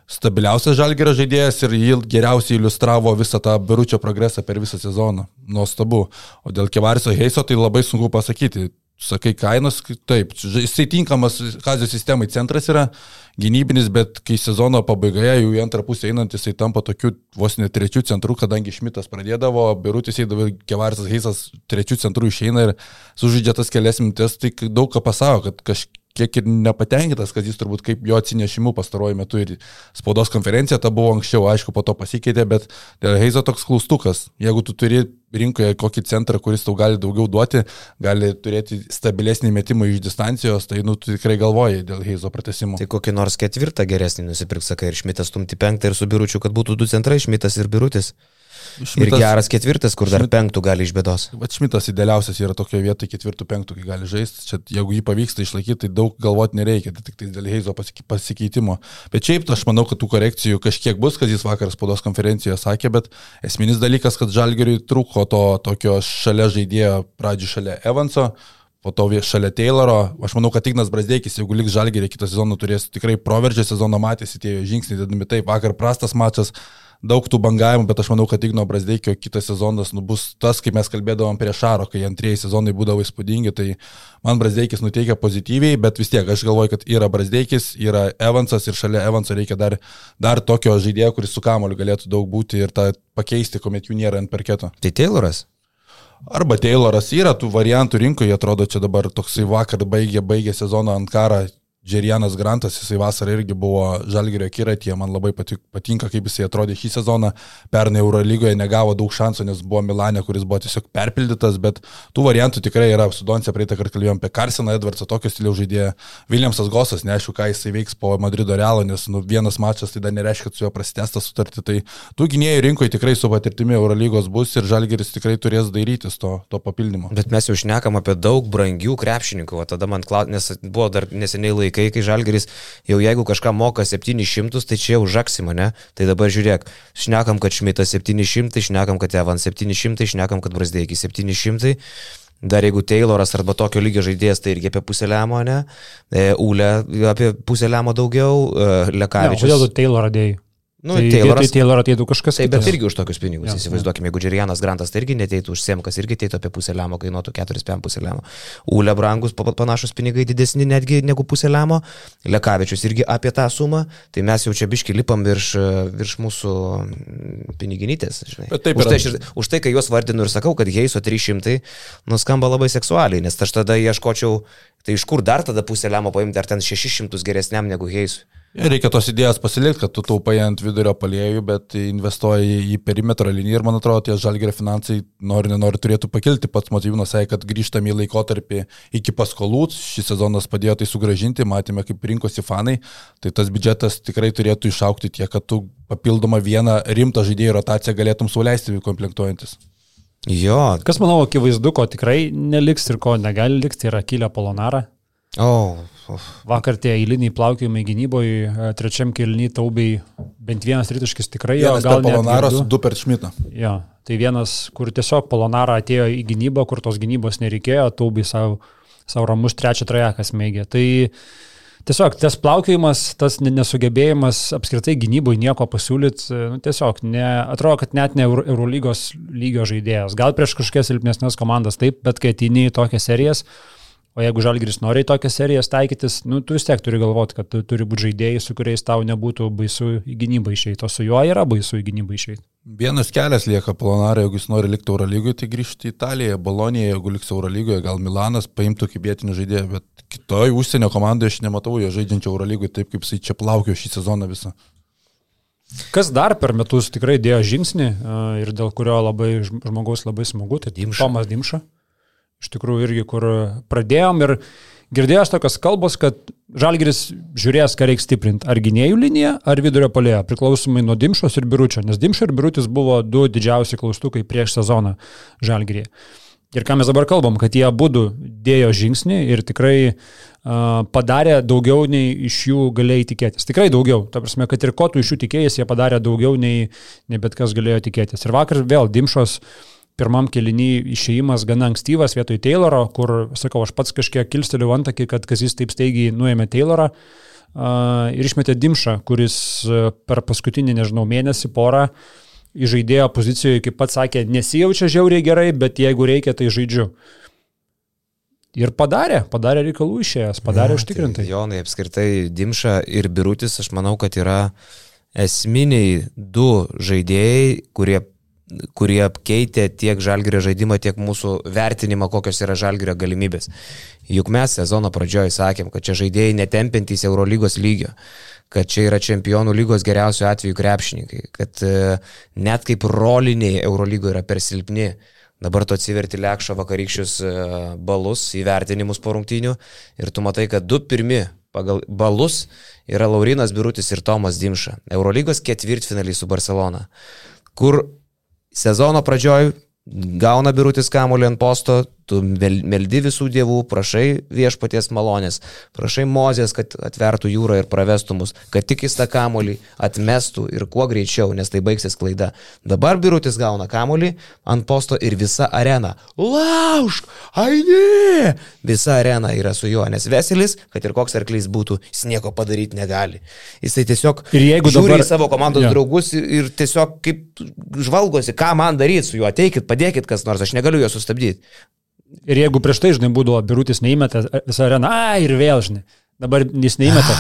stabiliausias žalgerio žaidėjas ir jį geriausiai iliustravo visą tą Biručio progresą per visą sezoną. Nuostabu. O dėl Kevarisio Heiso tai labai sunku pasakyti sakai kainos, taip, jisai tinkamas Kazio sistemai centras yra gynybinis, bet kai sezono pabaigoje jau į antrą pusę einant jisai tampa tokiu vos ne trečių centrų, kadangi Šmitas pradėdavo, Birutis eidavo, Kevarsas Heisas trečių centrų išeina ir sužaidžia tas kelias minutės, tai daug ką pasako, kad kažkiek kiek ir nepatenkintas, kad jis turbūt kaip jo atsinešimu pastaruoju metu ir spaudos konferencija ta buvo anksčiau, aišku, po to pasikeitė, bet dėl Heizo toks klaustukas. Jeigu tu turi rinkoje kokį centrą, kuris tau gali daugiau duoti, gali turėti stabilesnį metimą iš distancijos, tai nu, tu tikrai galvoji dėl Heizo pratesimo. Tai kokį nors ketvirtą geresnį nusipirks, sakai, ir Šmitas stumti penktą ir su Biručiu, kad būtų du centrai, Šmitas ir Birutis. Šmitas, ir geras ketvirtas, kur dar šmit, penktų gali iš bėdos. Bet Šmitas idealiausias yra tokio vietoje ketvirtų, penktų, kai gali žaisti. Čia, jeigu jį pavyksta išlaikyti, tai daug galvoti nereikia, tai tik tai dėl Heizo pasikeitimo. Bet šiaip aš manau, kad tų korekcijų kažkiek bus, kad jis vakar spaudos konferencijoje sakė, bet esminis dalykas, kad Žalgeriui trūko to tokio šalia žaidėjo, pradžių šalia Evanso, po to šalia Tayloro. Aš manau, kad Ignas Brasdeikis, jeigu liks Žalgerį kitą sezoną, turės tikrai proveržę sezoną matėsi tie žingsniai, dedami taip, vakar prastas mačas daug tų bangavimų, bet aš manau, kad Igno Brasdeikio kitas sezonas nu, bus tas, kaip mes kalbėdavom prie Šaro, kai antrieji sezonai būdavo įspūdingi, tai man Brasdeikis nuteikia pozityviai, bet vis tiek aš galvoju, kad yra Brasdeikis, yra Evansas ir šalia Evanso reikia dar, dar tokio žaidėjo, kuris su kamoliu galėtų daug būti ir tą pakeisti, kuomet jų nėra ant parketo. Tai Tayloras? Arba Tayloras yra tų variantų rinkoje, atrodo, čia dabar toksai vakar baigė, baigė sezoną ant karą, Džerianas Grantas, jisai vasarą irgi buvo Žalgirio kiratyje, man labai patik, patinka, kaip jisai atrodė šį sezoną. Pernai Eurolygoje negavo daug šansų, nes buvo Milanė, kuris buvo tiesiog perpildytas, bet tų variantų tikrai yra. Su Donce praeitą kartą kalbėjom apie Karsiną Edvardsą, tokio stiliaus žaidėją. Viljamsas Gosas, neaišku, ką jisai veiks po Madrido Realo, nes nu, vienas mačas tai dar nereiškia, kad su juo prasitęsta sutartį. Tai tų gynėjų rinkoje tikrai su patirtimi Eurolygos bus ir Žalgiris tikrai turės dairytis to, to papildymo. Bet mes jau šnekam apie daug brangių krepšininkų, o tada man klausė, nes buvo dar neseniai laikas laikai, kai Žalgeris jau jeigu kažką moka 700, tai čia jau žaksima, ne? Tai dabar žiūrėk, šnekam, kad Šmitas 700, šnekam, kad Evan 700, šnekam, kad Brasdėjai 700. Dar jeigu Tayloras arba tokio lygio žaidėjas, tai irgi apie pusę lemo, ne? E, Ule apie pusę lemo daugiau, e, Lekavičius. Kodėl tu Taylorą dėjai? Nu, tai Tayloras, tai Taylor ateitų kažkas Taip, bet kitas. irgi už tokius pinigus. Ja, Įsivaizduokime, jeigu Džerianas Grantas tai irgi neteitų už Semkas, irgi ateitų apie pusę lemo, kainuotų 4-5 pusę lemo. Ule brangus, pa- panašus pinigai didesni netgi negu pusę lemo. Lekavičius irgi apie tą sumą. Tai mes jau čia biški lipam virš, virš mūsų mm, piniginytės. Žinai. Bet taip už, tai, aš ir- už tai, kai juos vardinu ir sakau, kad Heiso 300 nuskamba labai seksualiai, nes aš tada ieškočiau, tai iš kur dar tada pusę lemo paimti, ar ten 600 geresniam negu Heisui. Reikia tos idėjas pasilikti, kad tu taupai ant vidurio paliejų, bet investuoji į perimetro liniją ir man atrodo, tie žalgerio finansai nori, nenori turėtų pakilti. Pats Motyvinas sakė, kad grįžtame į laikotarpį iki paskolų, šis sezonas padėjo tai sugražinti, matėme, kaip rinkosi fanai, tai tas biudžetas tikrai turėtų išaukti tiek, kad tu papildomą vieną rimtą žaidėjų rotaciją galėtum sauliaisti komplektuojantis. Jo, Kas, manau, akivaizdu, ko tikrai neliks ir ko negali likti, tai yra Kilio Polonara. O, uf. Vakar tie eiliniai plaukiojimai gynyboje, trečiam kilniui taubiai bent vienas tritaškis tikrai jo, gal ir du. per Šmitą. Jo, tai vienas, kur tiesiog Polonara atėjo į gynybą, kur tos gynybos nereikėjo, taubiai savo, savo ramus trečią trajeką smėgė. Tai tiesiog tas plaukiojimas, tas ne- nesugebėjimas apskritai gynyboje nieko pasiūlyti, nu, tiesiog ne, atrodo, kad net ne Euro- Eurolygos lygio žaidėjas. Gal prieš kažkokias silpnesnės komandas taip, bet kai ateini į tokias serijas, O jeigu Žalgiris nori į tokias serijas taikytis, nu, tu vis tiek turi galvoti, kad tu turi būti žaidėjai, su kuriais tau nebūtų baisu į gynybą išeiti, o su juo yra baisu į gynybą išeiti. Vienas kelias lieka Polonarą, jeigu jis nori likti Eurolygoje, tai grįžti į Italiją, Boloniją, jeigu liks Eurolygoje, gal Milanas paimtų kaip vietinį žaidėją, bet kitoj užsienio komandoje aš nematau jo žaidžiančio Eurolygoje taip, kaip jisai čia plaukio šį sezoną visą. Kas dar per metus tikrai dėjo žingsnį a, ir dėl kurio labai žm- žmogaus labai smagu, tai Dimša. Tomas Dimša. Iš tikrųjų irgi, kur pradėjom ir girdėjęs tokios kalbos, kad Žalgiris žiūrės, ką reikia stiprinti, ar gynėjų liniją, ar vidurio polėjo, priklausomai nuo Dimšos ir Biručio, nes Dimša ir Birutis buvo du didžiausi klaustukai prieš sezoną Žalgirį. Ir ką mes dabar kalbam, kad jie abu dėjo žingsnį ir tikrai uh, padarė daugiau nei iš jų galėjai tikėtis. Tikrai daugiau. Ta prasme, kad ir ko tu iš jų tikėjai, jie padarė daugiau nei, nei bet kas galėjo tikėtis. Ir vakar vėl Dimšos pirmam kelinį išėjimas gana ankstyvas vietoj Tayloro, kur, sakau, aš pats kažkiek kilsteliu antakį, kad Kazis taip staigiai nuėmė Taylorą uh, ir išmetė Dimšą, kuris per paskutinį, nežinau, mėnesį porą į žaidėjo pozicijoje, kaip pats sakė, nesijaučia žiauriai gerai, bet jeigu reikia, tai žaidžiu. Ir padarė, padarė reikalų išėjęs, padarė Ja, užtikrintai. Tai Jonai, apskritai Dimša ir Birutis, aš manau, kad yra esminiai du žaidėjai, kurie kurie keitė tiek žalgerio žaidimą, tiek mūsų vertinimą, kokios yra žalgerio galimybės. Juk mes sezono pradžioje sakėm, kad čia žaidėjai netempintys Eurolygos lygio, kad čia yra čempionų lygos geriausių atveju krepšininkai, kad e, net kaip roliniai Eurolygoje yra per silpni. Dabar tu atsiverti lėkšą vakarykščius e, balus, įvertinimus po rungtynių ir tu matai, kad du pirmi pagal balus yra Laurinas Birutis ir Tomas Dimša. Eurolygos ketvirtfinaliai su Barcelona, kur sezono pradžioj gauna birutis kamuolį ant posto, tu mel- meldi visų dievų, prašai viešpaties malonės, prašai mozės, kad atvertų jūrą ir pravestų mus, kad tik jis tą kamuolį atmestų ir kuo greičiau, nes tai baigsis klaida. Dabar birutis gauna kamuolį ant posto ir visa arena. Laužk, aini! Visa arena yra su juo, nes Veselis, kad ir koks arklys būtų, jis nieko padaryti negali. Jisai tiesiog žiūri dabar- į savo komandos Jo. draugus ir, ir tiesiog kaip žvalgosi, ką man daryti su juo, ateikit, padėkit kas nors, aš negaliu jo sustabdyti. Ir jeigu prieš tai, žinai, būdavo birutis neįmetė visą areną, ai ir vėl, žinai. Dabar jis neįmetė.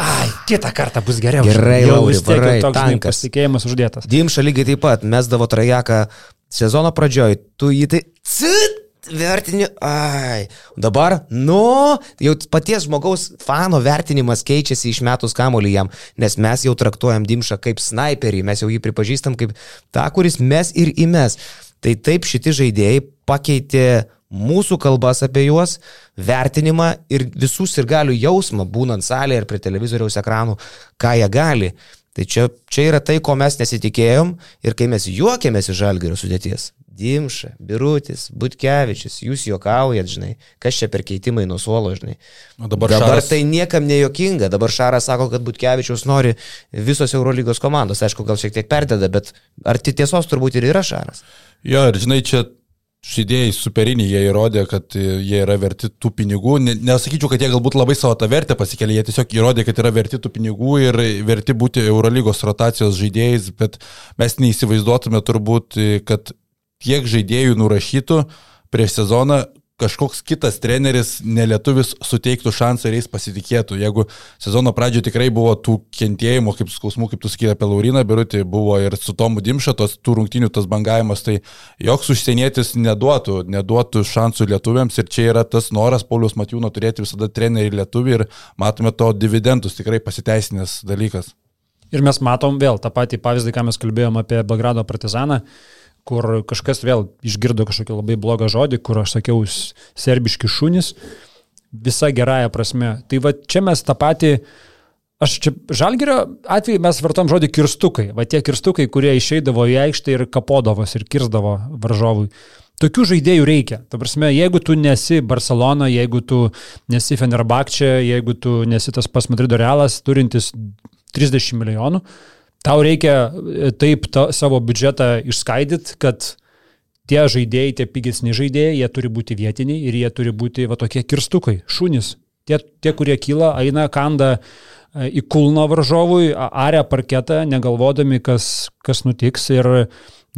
Ai, kitą kartą bus geriau. Gerai, Jau vis tiek jau varai, toks, žinai, pasitikėjimas uždėtas. Dimša lygiai taip pat, mesdavo trajeką sezono pradžioj, tu jį tai... Cit! Vertini, ai. Dabar, nu, jau paties žmogaus fano vertinimas keičiasi iš metus kamolį jam, nes mes jau traktuojam Dimšą kaip sniperį, mes jau jį pripažįstam kaip tą, kuris mes ir įmes. Tai taip šitie žaidėjai pakeitė mūsų kalbas apie juos, vertinimą ir visus ir galių jausmą, būnant salėje ir prie televizoriaus ekranų, ką jie gali. Tai čia, čia yra tai, ko mes nesitikėjom ir kai mes juokėmės iš žalgerio sudėties, Dimša, Birutis, Butkevičius, jūs juokaujat, žinai, kas čia per keitimai nuo suolo, žinai. O dabar Dabar Šaras- tai niekam nejuokinga, dabar Šaras sako, kad Butkevičius nori visos Eurolygos komandos, aišku, gal šiek tiek perdeda, bet ar ti- tiesos turbūt ir yra Šaras? Jo, ir žinai, čia žaidėjai superiniai, jie įrodė, kad jie yra verti tų pinigų. Ne, nesakyčiau, kad jie galbūt labai savo tą vertę pasikėlė, jie tiesiog įrodė, kad yra verti tų pinigų ir verti būti Eurolygos rotacijos žaidėjais, bet mes neįsivaizduotume turbūt, kad tiek žaidėjų nurašytų prieš sezoną kažkoks kitas treneris, nelietuvis, suteiktų šansą ir jais pasitikėtų. Jeigu sezono pradžioje tikrai buvo tų kentėjimų, kaip skausmų, kaip tu sakai apie Lauriną Birutį, buvo ir su Tomu Dimša, tos tų rungtinių tas bangavimas, tai joks užsienietis neduotų, neduotų šansų lietuviams ir čia yra tas noras Paulius Matijūno turėti visada trenerį lietuvį ir matome to dividendus, tikrai pasiteisinęs dalykas. Ir mes matom vėl tą patį pavyzdį, ką mes kalbėjom apie Belgrado partizaną, kur kažkas vėl išgirdo kažkokį labai blogą žodį, kur aš sakiau serbiški šunys, visa gerąją prasme. Tai va čia mes tą patį, aš čia žalgerio atveju mes vartom žodį kirstukai, va tie kirstukai, kurie išeidavo į aikštę ir kapodavos ir kirzdavo varžovui. Tokių žaidėjų reikia. Ta prasme, jeigu tu nesi Barcelona, jeigu tu nesi Fenerbakčia, jeigu tu nesi tas pas Madrido Realas, turintis 30 milijonų, tau reikia e, taip ta, savo biudžetą išskaidyti, kad tie žaidėjai, tie pigesni žaidėjai, jie turi būti vietiniai ir jie turi būti va tokie kirstukai, šunys. Tie, tie kurie kyla, eina kanda e, į kulną varžovui, aria parketą, negalvodami, kas, kas nutiks. Ir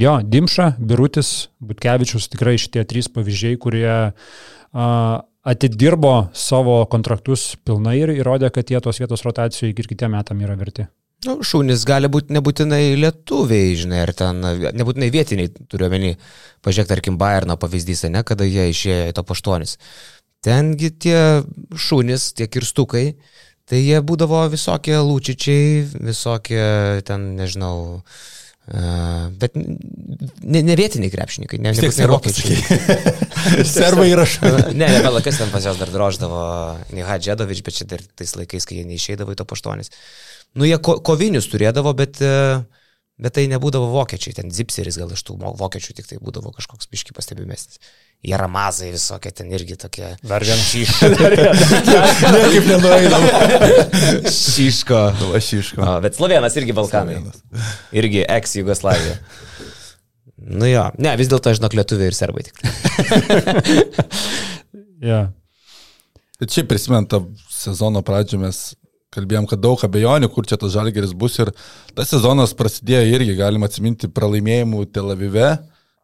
jo, Dimša, Birutis, Butkevičius, tikrai šitie trys pavyzdžiai, kurie a, atidirbo savo kontraktus pilnai ir įrodė, kad jie tos vietos rotacijų iki ir kitiem metam yra verti. Nu, šunys gali būti nebūtinai lietuviai, žinai, ar ten, nebūtinai vietiniai, turiu omeny, pažiūrėk, tarkim, Bayerno pavyzdys, ne, kada jie išėjo į to paštonis. Tengi tie šunys, tie kirstukai, tai jie būdavo visokie lūčičiai, visokie ten, nežinau, uh, bet ne, ne vietiniai krepšininkai, ne, nebūtinai serbo vokiečiai. Serbai įrašo. Ne, ne, Belakas ten pas juos dar droždavo Niha Džedovič, bet čia dar tais laikais, kai jie neišeidavo į to paštonis. Nu, jie ko, kovinius turėdavo, bet, e, bet tai nebūdavo vokiečiai, ten zipseris gal iš tų vokiečių tik tai būdavo kažkoks biški pastebimesnis. Jie ramazai visokie ten irgi tokie. Dar vienas. Niekaip nenueidam. Šiško. Lašiško. O, bet Slovenas irgi Balkanai. Irgi ex-Jugoslavija. Nu jo, ne, vis dėlto, žinok, lietuviai ir serbai tik. Yeah. Bet šiaip prisimint tą sezono pradžią mes kalbėjom, kad daug abejonių, kur čia tas žalgeris bus ir tas sezonas prasidėjo irgi, galima atsiminti, pralaimėjimų Tel Avive.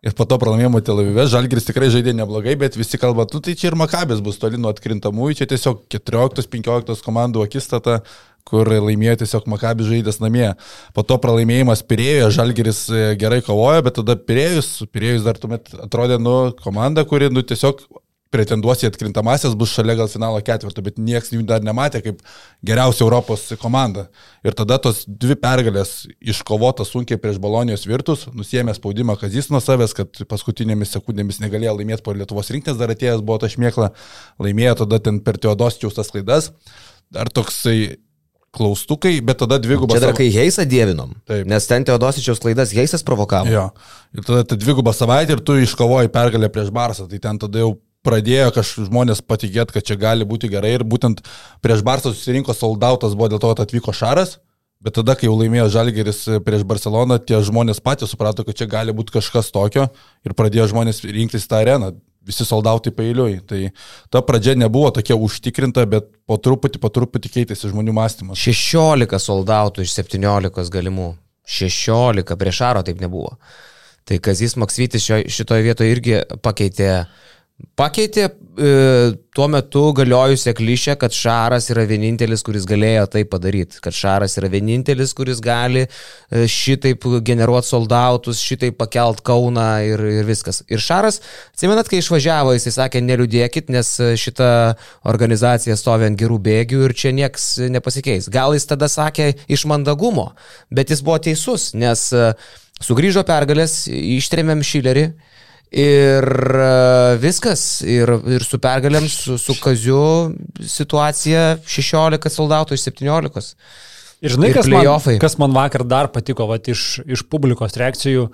Ir po to pralaimėjimo Tel Avive Žalgiris tikrai žaidė neblogai, bet visi kalba, tu tai čia ir Makabės bus toli nuo atkrintamųjų, čia tiesiog 14-15 komandų akistata, kur laimėjo tiesiog Makabės žaidęs namie. Po to pralaimėjimas Pirėjo, Žalgiris e, gerai kovojo, bet tada Pirėjus, Pirėjus dar tuomet atrodė, nu, komanda, kuri, nu, tiesiog pretenduos į atkrintamasias, bus šalia gal finalo ketvirto, bet niekas jų dar nematė kaip geriausia Europos komanda. Ir tada tos dvi pergalės iškovotas sunkiai prieš Balonijos virtus, nusėmė spaudimą Kazis nuo savęs, kad paskutinėmis sekundėmis negalėjo laimėti po Lietuvos rinktinės, dar atėjęs buvo ta šmėkla, laimėjo tada ten per Teodosčiaus tas klaidas. Dar toksai klaustukai, bet tada dvigubas. Čia dar kai Heisą dievinom. Taip. Nes ten Teodosičiaus klaidas Heisas provokavo. Jo. Ir tada ta dvigubą savaitę ir tu iškovoji pergalę prieš Barsą. Tai ten tada jau pradėjo kažkaip žmonės patikėti, kad čia gali būti gerai. Ir būtent prieš Barsą susirinko soldautas buvo dėl to, kad atvyko Šaras. Bet tada, kai jau laimėjo Žalgeris prieš Barceloną, tie žmonės patys suprato, kad čia gali būti kažkas tokio ir pradėjo žmonės rinktis tą areną. Visi soldautai pailiui. Tai ta pradžia nebuvo tokia užtikrinta, bet po truputį, po truputį keitėsi žmonių mąstymas. 16 soldautų iš 17 galimų. 16 prieš Aro taip nebuvo. Tai Kazis Maksvytis šitoje vietoje irgi pakeitė, pakeitė e, tuo metu galiojusią klišę, kad Šaras yra vienintelis, kuris galėjo tai padaryti. Kad Šaras yra vienintelis, kuris gali e, šitaip generuoti soldautus, šitaip pakelt Kauną ir, ir viskas. Ir Šaras, atsimenat, kai išvažiavo, jisai sakė, neliūdėkit, nes e, šita organizacija stovi ant gerų bėgių ir čia nieks nepasikeis. Gal jis tada sakė iš mandagumo, bet jis buvo teisus, nes e, sugrįžo pergalės, ištrėmėm Šilerį. Ir e, viskas, ir, ir su pergalėm, su, su Kaziu situacija 16 soldautų iš 17. Ir žinai, Ir kas man, kas man vakar dar patiko vat, iš, iš publikos reakcijų,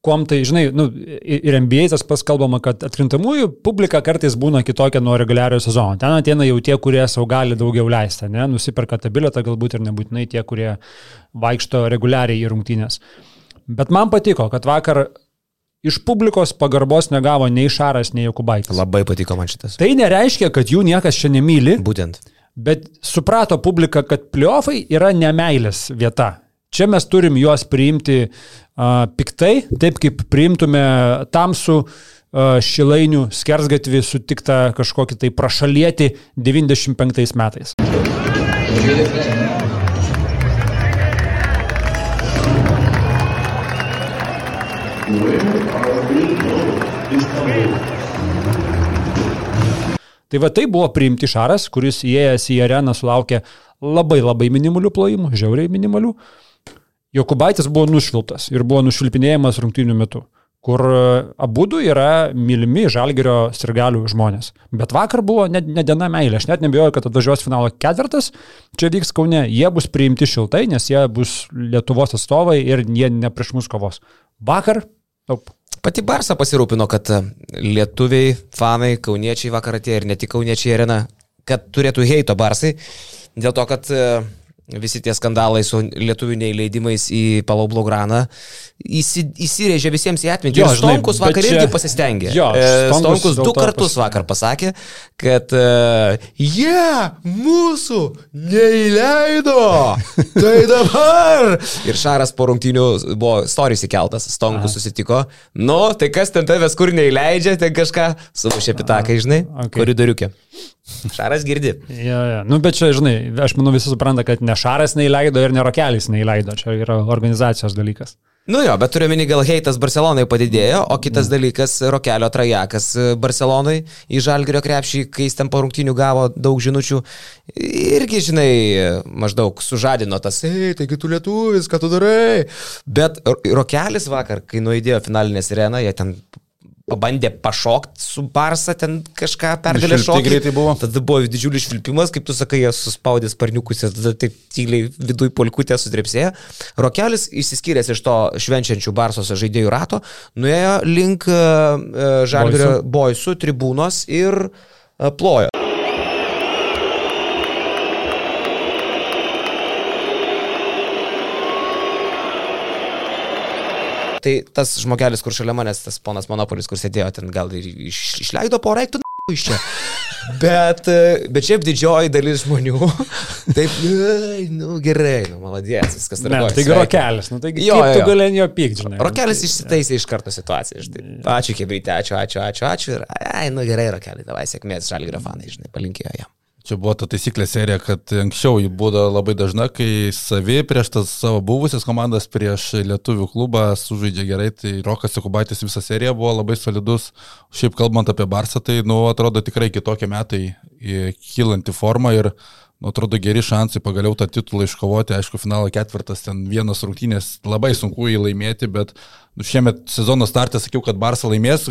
Kuom tai, žinai, nu, ir NBA tas paskalbama, kad atkrintamųjų publika kartais būna kitokia nuo reguliariojo sezono. Ten ateina jau tie, kurie savo gali daugiau leisti, ne, nusiperka tą biletą galbūt ir nebūtinai tie, kurie vaikšto reguliariai į rungtynės. Bet man patiko, kad vakar iš publikos pagarbos negavo nei Šaras, nei Jokubaitis. Labai patiko man šitas. Tai nereiškia, kad jų niekas čia nemyli. Būtent. Bet suprato publika, kad pliofai yra nemailės vieta. Čia mes turim juos priimti uh, piktai, taip kaip priimtume tamsų uh, šilainių skersgatvį sutiktą kažkokį tai prašalietį 95 metais. Tai va tai buvo priimti Šaras, kuris įėjęs į areną sulaukė labai labai minimalių plojimų, žiauriai minimalių. Jokubaitis buvo nušviltas ir buvo nušvilpinėjimas rungtynių metu, kur abu du yra mylimi žalgerio sirgalių žmonės. Bet vakar buvo ne, ne diena meilė, aš net nebijoju, kad atvažiuos finalo ketvirtas, čia vyks Kaune, jie bus priimti šiltai, nes jie bus Lietuvos atstovai ir jie ne prieš mus kovos. Vakar, taip. Pati Barsa pasirūpino, kad lietuviai, fanai, kauniečiai vakar atėjo ir ne tik kauniečiai arena, kad turėtų heito Barsai, dėl to, kad visi tie skandalai su lietuvių neįleidimais į Palau Blograną įsi, įsirėžė visiems į atmintį. Jo, žinai, Stonkus vakar čia... irgi pasistengė. Jo, e, Stonkus, Stonkus du kartus vakar pasakė, kad uh, jie yeah, mūsų neįleido. tai dabar. Ir Šaras po rungtynių buvo storis įkeltas, Stonkus Aha. susitiko. Nu, tai kas ten tavęs kur neįleidžia, tai kažką sumušė pitakai, žinai, okay. koridoriukė. Šaras girdi. Ja, ja. Nu, bet čia, žinai, aš manau visi supranta, kad ne Šaras neįleido ir ne Rokelis neįleido. Čia yra organizacijos dalykas. Nu jo, bet turiu minį, gal heitas Barcelonai padidėjo, o kitas mm. dalykas - Rokelio trajakas Barcelonai į Žalgirio krepšį, kai jis ten po rungtinių gavo daug žinučių, irgi, žinai, maždaug sužadino tas, ei, taigi tu lietuvis, ką tu darai. Bet Rokelis vakar, kai nuėdėjo finalinę sireną, jie ten pabandė pašokti su Barsa, ten kažką pergalę šokti. greitai buvo. Tada buvo didžiulis švilpimas, kaip tu sakai, jie suspaudė sparniukus ir tada taip tyliai viduje polkutė sudrepsėjo. Rokelis išsiskyręs iš to švenčiančių Barsos žaidėjų rato, nuėjo link uh, Žalgirio boisų tribūnos ir uh, plojo. Tai tas žmogelis, kur šalia manęs, tas ponas Monopolis, kur sėdėjo ten, gal ir iš, išleido porą reiktų iš čia. Bet, bet šiaip didžioji dalis žmonių, taip, nu gerai, nu maladės, viskas tvarkoja. Taigi rokelis, nu taigi jo, jo. tu gali jo pykti, žinai. Rokelis išsitaisė iš karto situaciją, žinai. Ačiū, kebrytė, ačiū, ačiū, ačiū, ačiū ir, ai, nu gerai, rokelį, tavai sėkmės, žalgi grafanai, žinai, palinkėjo jam. Čia buvo ta taisyklė serija, kad anksčiau jį būdavo labai dažna, kai savi prieš tas savo buvusias komandas, prieš lietuvių klubą sužaidžia gerai, tai Rokas Sekubaitis visą seriją buvo labai solidus. Šiaip kalbant apie Barsą, tai, nu, atrodo tikrai kitokie metai, kylanti forma ir atrodo geri šansai pagaliau tą titulą iškovoti. Aišku, finalo ketvirtas, ten vienas rungtynės, labai sunku jį laimėti, bet nu, šiemet sezono startą sakiau, kad Barsa laimės,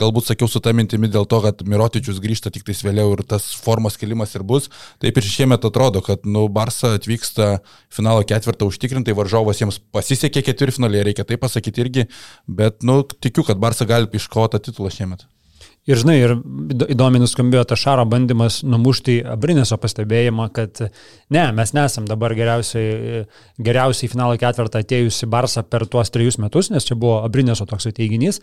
galbūt sakiau su tą mintimi dėl to, kad Mirotičius grįžta tik tais vėliau ir tas formos kelimas ir bus. Taip ir šiemet atrodo, kad nu, Barsa atvyksta finalo ketvirtą užtikrintai, varžovas jiems pasisekė ketvirtfinalėje, reikia tai pasakyti irgi, bet nu, tikiu, kad Barsa gali iškovoti titulą šiemet. Ir žinai, ir įdomiai nuskambėjo ta Šaro bandymas numušti Abrinėso pastebėjimą, kad ne, mes nesam dabar geriausiai, geriausiai finalo ketvirtą atėjusi Barsą per tuos trejus metus, nes čia buvo Abrinėso toks teiginys.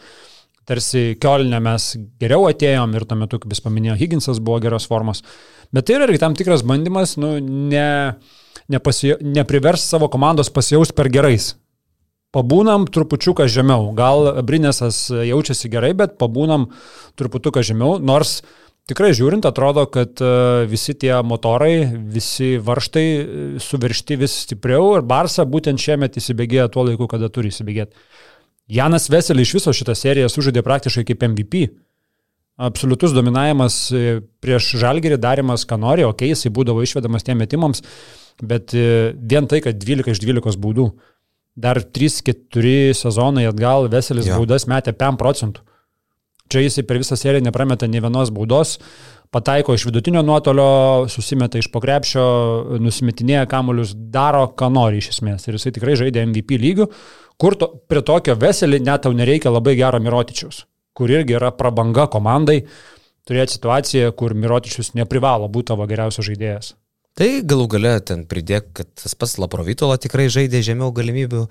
Tarsi Kiolinė mes geriau atėjom ir tuo metu, kaip jis paminėjo, Higginsas buvo geros formos. Bet tai yra irgi tam tikras bandymas, nu, ne, nepasijau, neprivers savo komandos pasijaus per gerais pabūnam trupučiuką žemiau. Gal Brinėsas jaučiasi gerai, bet pabūnam trupučiuką žemiau, nors tikrai žiūrint atrodo, kad e, visi tie motorai, visi varštai e, suviršti vis stipriau ir Barsa būtent šiemet įsibėgėjo tuo laiku, kada turi įsibėgėti. Janas Veselį iš viso šitą seriją sužaidė praktiškai kaip MVP. Absoliutus dominavimas e, prieš žalgerį darimas, ką nori, okei, okay, jisai būdavo išvedamas tiem metimams, bet vien tai, kad 12 iš 12 baudų dar 3-4 sezonai atgal Veselis ja. baudas metė 5 procentų. Čia jisai per visą seriją neprameta nei vienos baudos, pataiko iš vidutinio nuotolio, susimeta iš pokrepšio, nusimetinėja kamuolius, daro, ką nori iš esmės. Ir jisai tikrai žaidė MVP lygių, Kur to, prie tokio veselį net tau nereikia labai gero Mirotičiaus, kur irgi yra prabanga komandai turėti situaciją, kur Mirotičius neprivalo būti tavo geriausias žaidėjas. Tai galų gale ten pridėk, kad tas pats Laprovitola tikrai žaidė žemiau galimybių,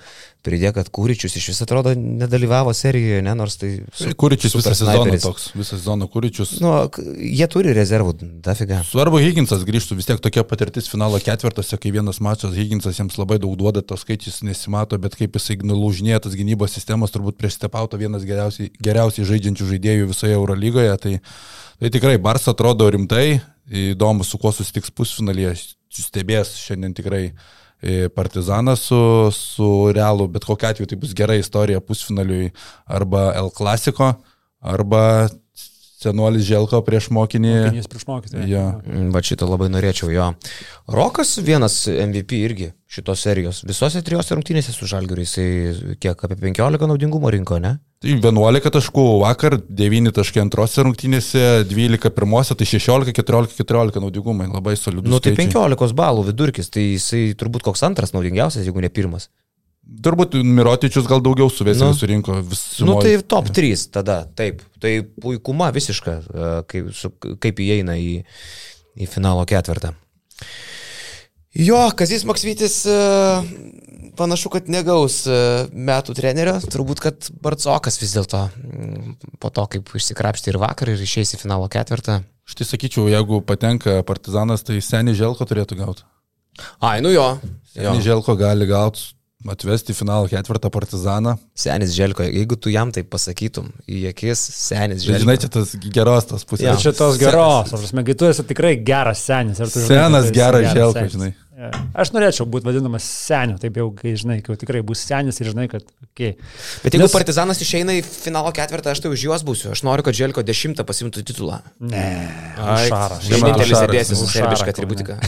pridėk, kad Kūričius iš vis atrodo nedalyvavo serijoje, ne, nors tai... Su, Kūričius visą sezoną toks, visą sezoną Kūričius. Nu, jie turi rezervų, dafiga. Svarbu, Higginsas grįžtų, vis tiek tokia patirtis finalo ketvirtose, kai vienas mačas Higginsas jiems labai daug duoda, tos skaičius nesimato, bet kaip jisai nulūžinėja tas gynybos sistemos, turbūt prieš Stepauto vienas geriausiai, geriausiai žaidžiančių žaidėjų visoje Eurolygoje. Tai, tai tikrai Bars atrodo rimtai, Įdomu, su kuo susitiks pusfinalyje. Stebės šiandien tikrai e, Partizanas su, su Realu, bet kokia atveju tai bus gera istorija pusfinaliui arba El Clasico, arba senuolis Želko prieš mokinį. Mokinys prieš mokinį. Ja. Va šitą labai norėčiau jo. Rokas vienas MVP irgi šitos serijos. Visose trijose rungtynėse su Žalgiriu jisai kiek apie 15 naudingumo rinko, ne? Tai 11 taškų vakar, 9 taškai antrose rungtynėse, 12 pirmose, tai 16, 14, 14 naudingumai, labai solidus. Nu tai 15 balų vidurkis, tai jisai turbūt koks antras naudingiausias, jeigu ne pirmas. Turbūt Mirotičius gal daugiau suvesė nu, surinko visų. Nu tai top 3 tada, taip. Tai puikuma visiška, e, kaip, su, kaip įeina į, į finalo ketvirtą. Jo, Kazis Maksvytis e, panašu, kad negaus e, metų trenerio, turbūt, kad Barcokas vis dėlto po to, kaip išsikrapštė ir vakar ir išeis į finalo ketvirtą. Aš tai sakyčiau, jeigu patenka Partizanas, tai seniai Želko turėtų gauti. Ai, nu jo. Seniai Želko gali gauti Atvesti finalo ketvirtą partizaną. Senis Želko, jeigu tu jam tai pasakytum į akis, senis Želko. Žinai, čia tas geros tas pusės. Ja, čia tos geros, ar prasme, kai tu esi tikrai geras senis. Žinai, Senas geras Želko, žinai. Aš norėčiau būti vadinamas seniu, taip jau, kai žinai, kai jau tikrai bus senis ir žinai, kad... Okay. Bet jeigu Nes... partizanas išeina į finalo ketvirtą, aš tai už juos būsiu. Aš noriu, kad Želko dešimtą pasimtų titulą. Ne. Šaras. Vienintelis sėdėsi su serbiška atributika.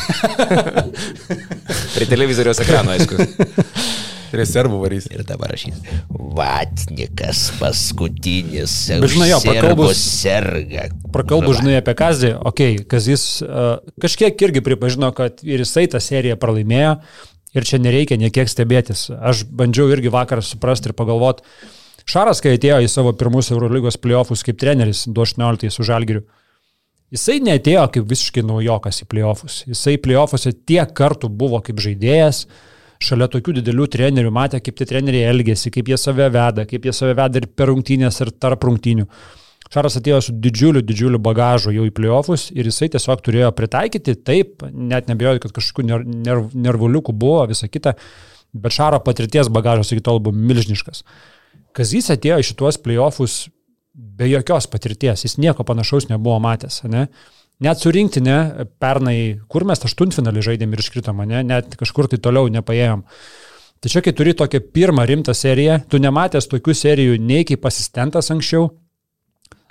Prie televizoriaus ekrano, aišku. Prie servų varys. Ir dabar rašys. Vatnikas paskutinis. Bet žinai, jo, prakalbus. Serga. Prakalbus, žinai, apie Kazį. Ok, Kazis uh, kažkiek irgi pripažino, kad ir jisai tą seriją pralaimėjo. Ir čia nereikia niekiek stebėtis. Aš bandžiau irgi vakar suprasti ir pagalvoti. Šaras, kai atėjo į savo pirmus Eurolygos playoffus kaip treneris 2018 su Žalgiriu, jisai neatėjo kaip visiškai naujokas į playoffus. Jisai playoffuose tiek kartų buvo kaip žaidėjas, šalia tokių didelių trenerių matė, kaip tie treneriai elgesi, kaip jie save veda, kaip jie save veda ir per rungtynės, ir tarp rungtynių. Šaras atėjo su didžiuliu, didžiuliu bagažu jau į playoffus ir jisai tiesiog turėjo pritaikyti, taip, net nebejoju, kad kažkokių ner, ner, nervuliukų buvo, visa kita, bet Šaro patirties bagažas iki tol buvo milžiniškas. Kazys atėjo į šituos playoffus be jokios patirties, jis nieko panašaus nebuvo matęs, ne? Net surinkti, ne, pernai, kur mes aštuntfinalį žaidėm ir iškritom, ne, net kažkur tai toliau nepaėjom. Čia, kai turi tokią pirmą rimtą seriją, tu nematęs tokių serijų nei kaip asistentas anksčiau,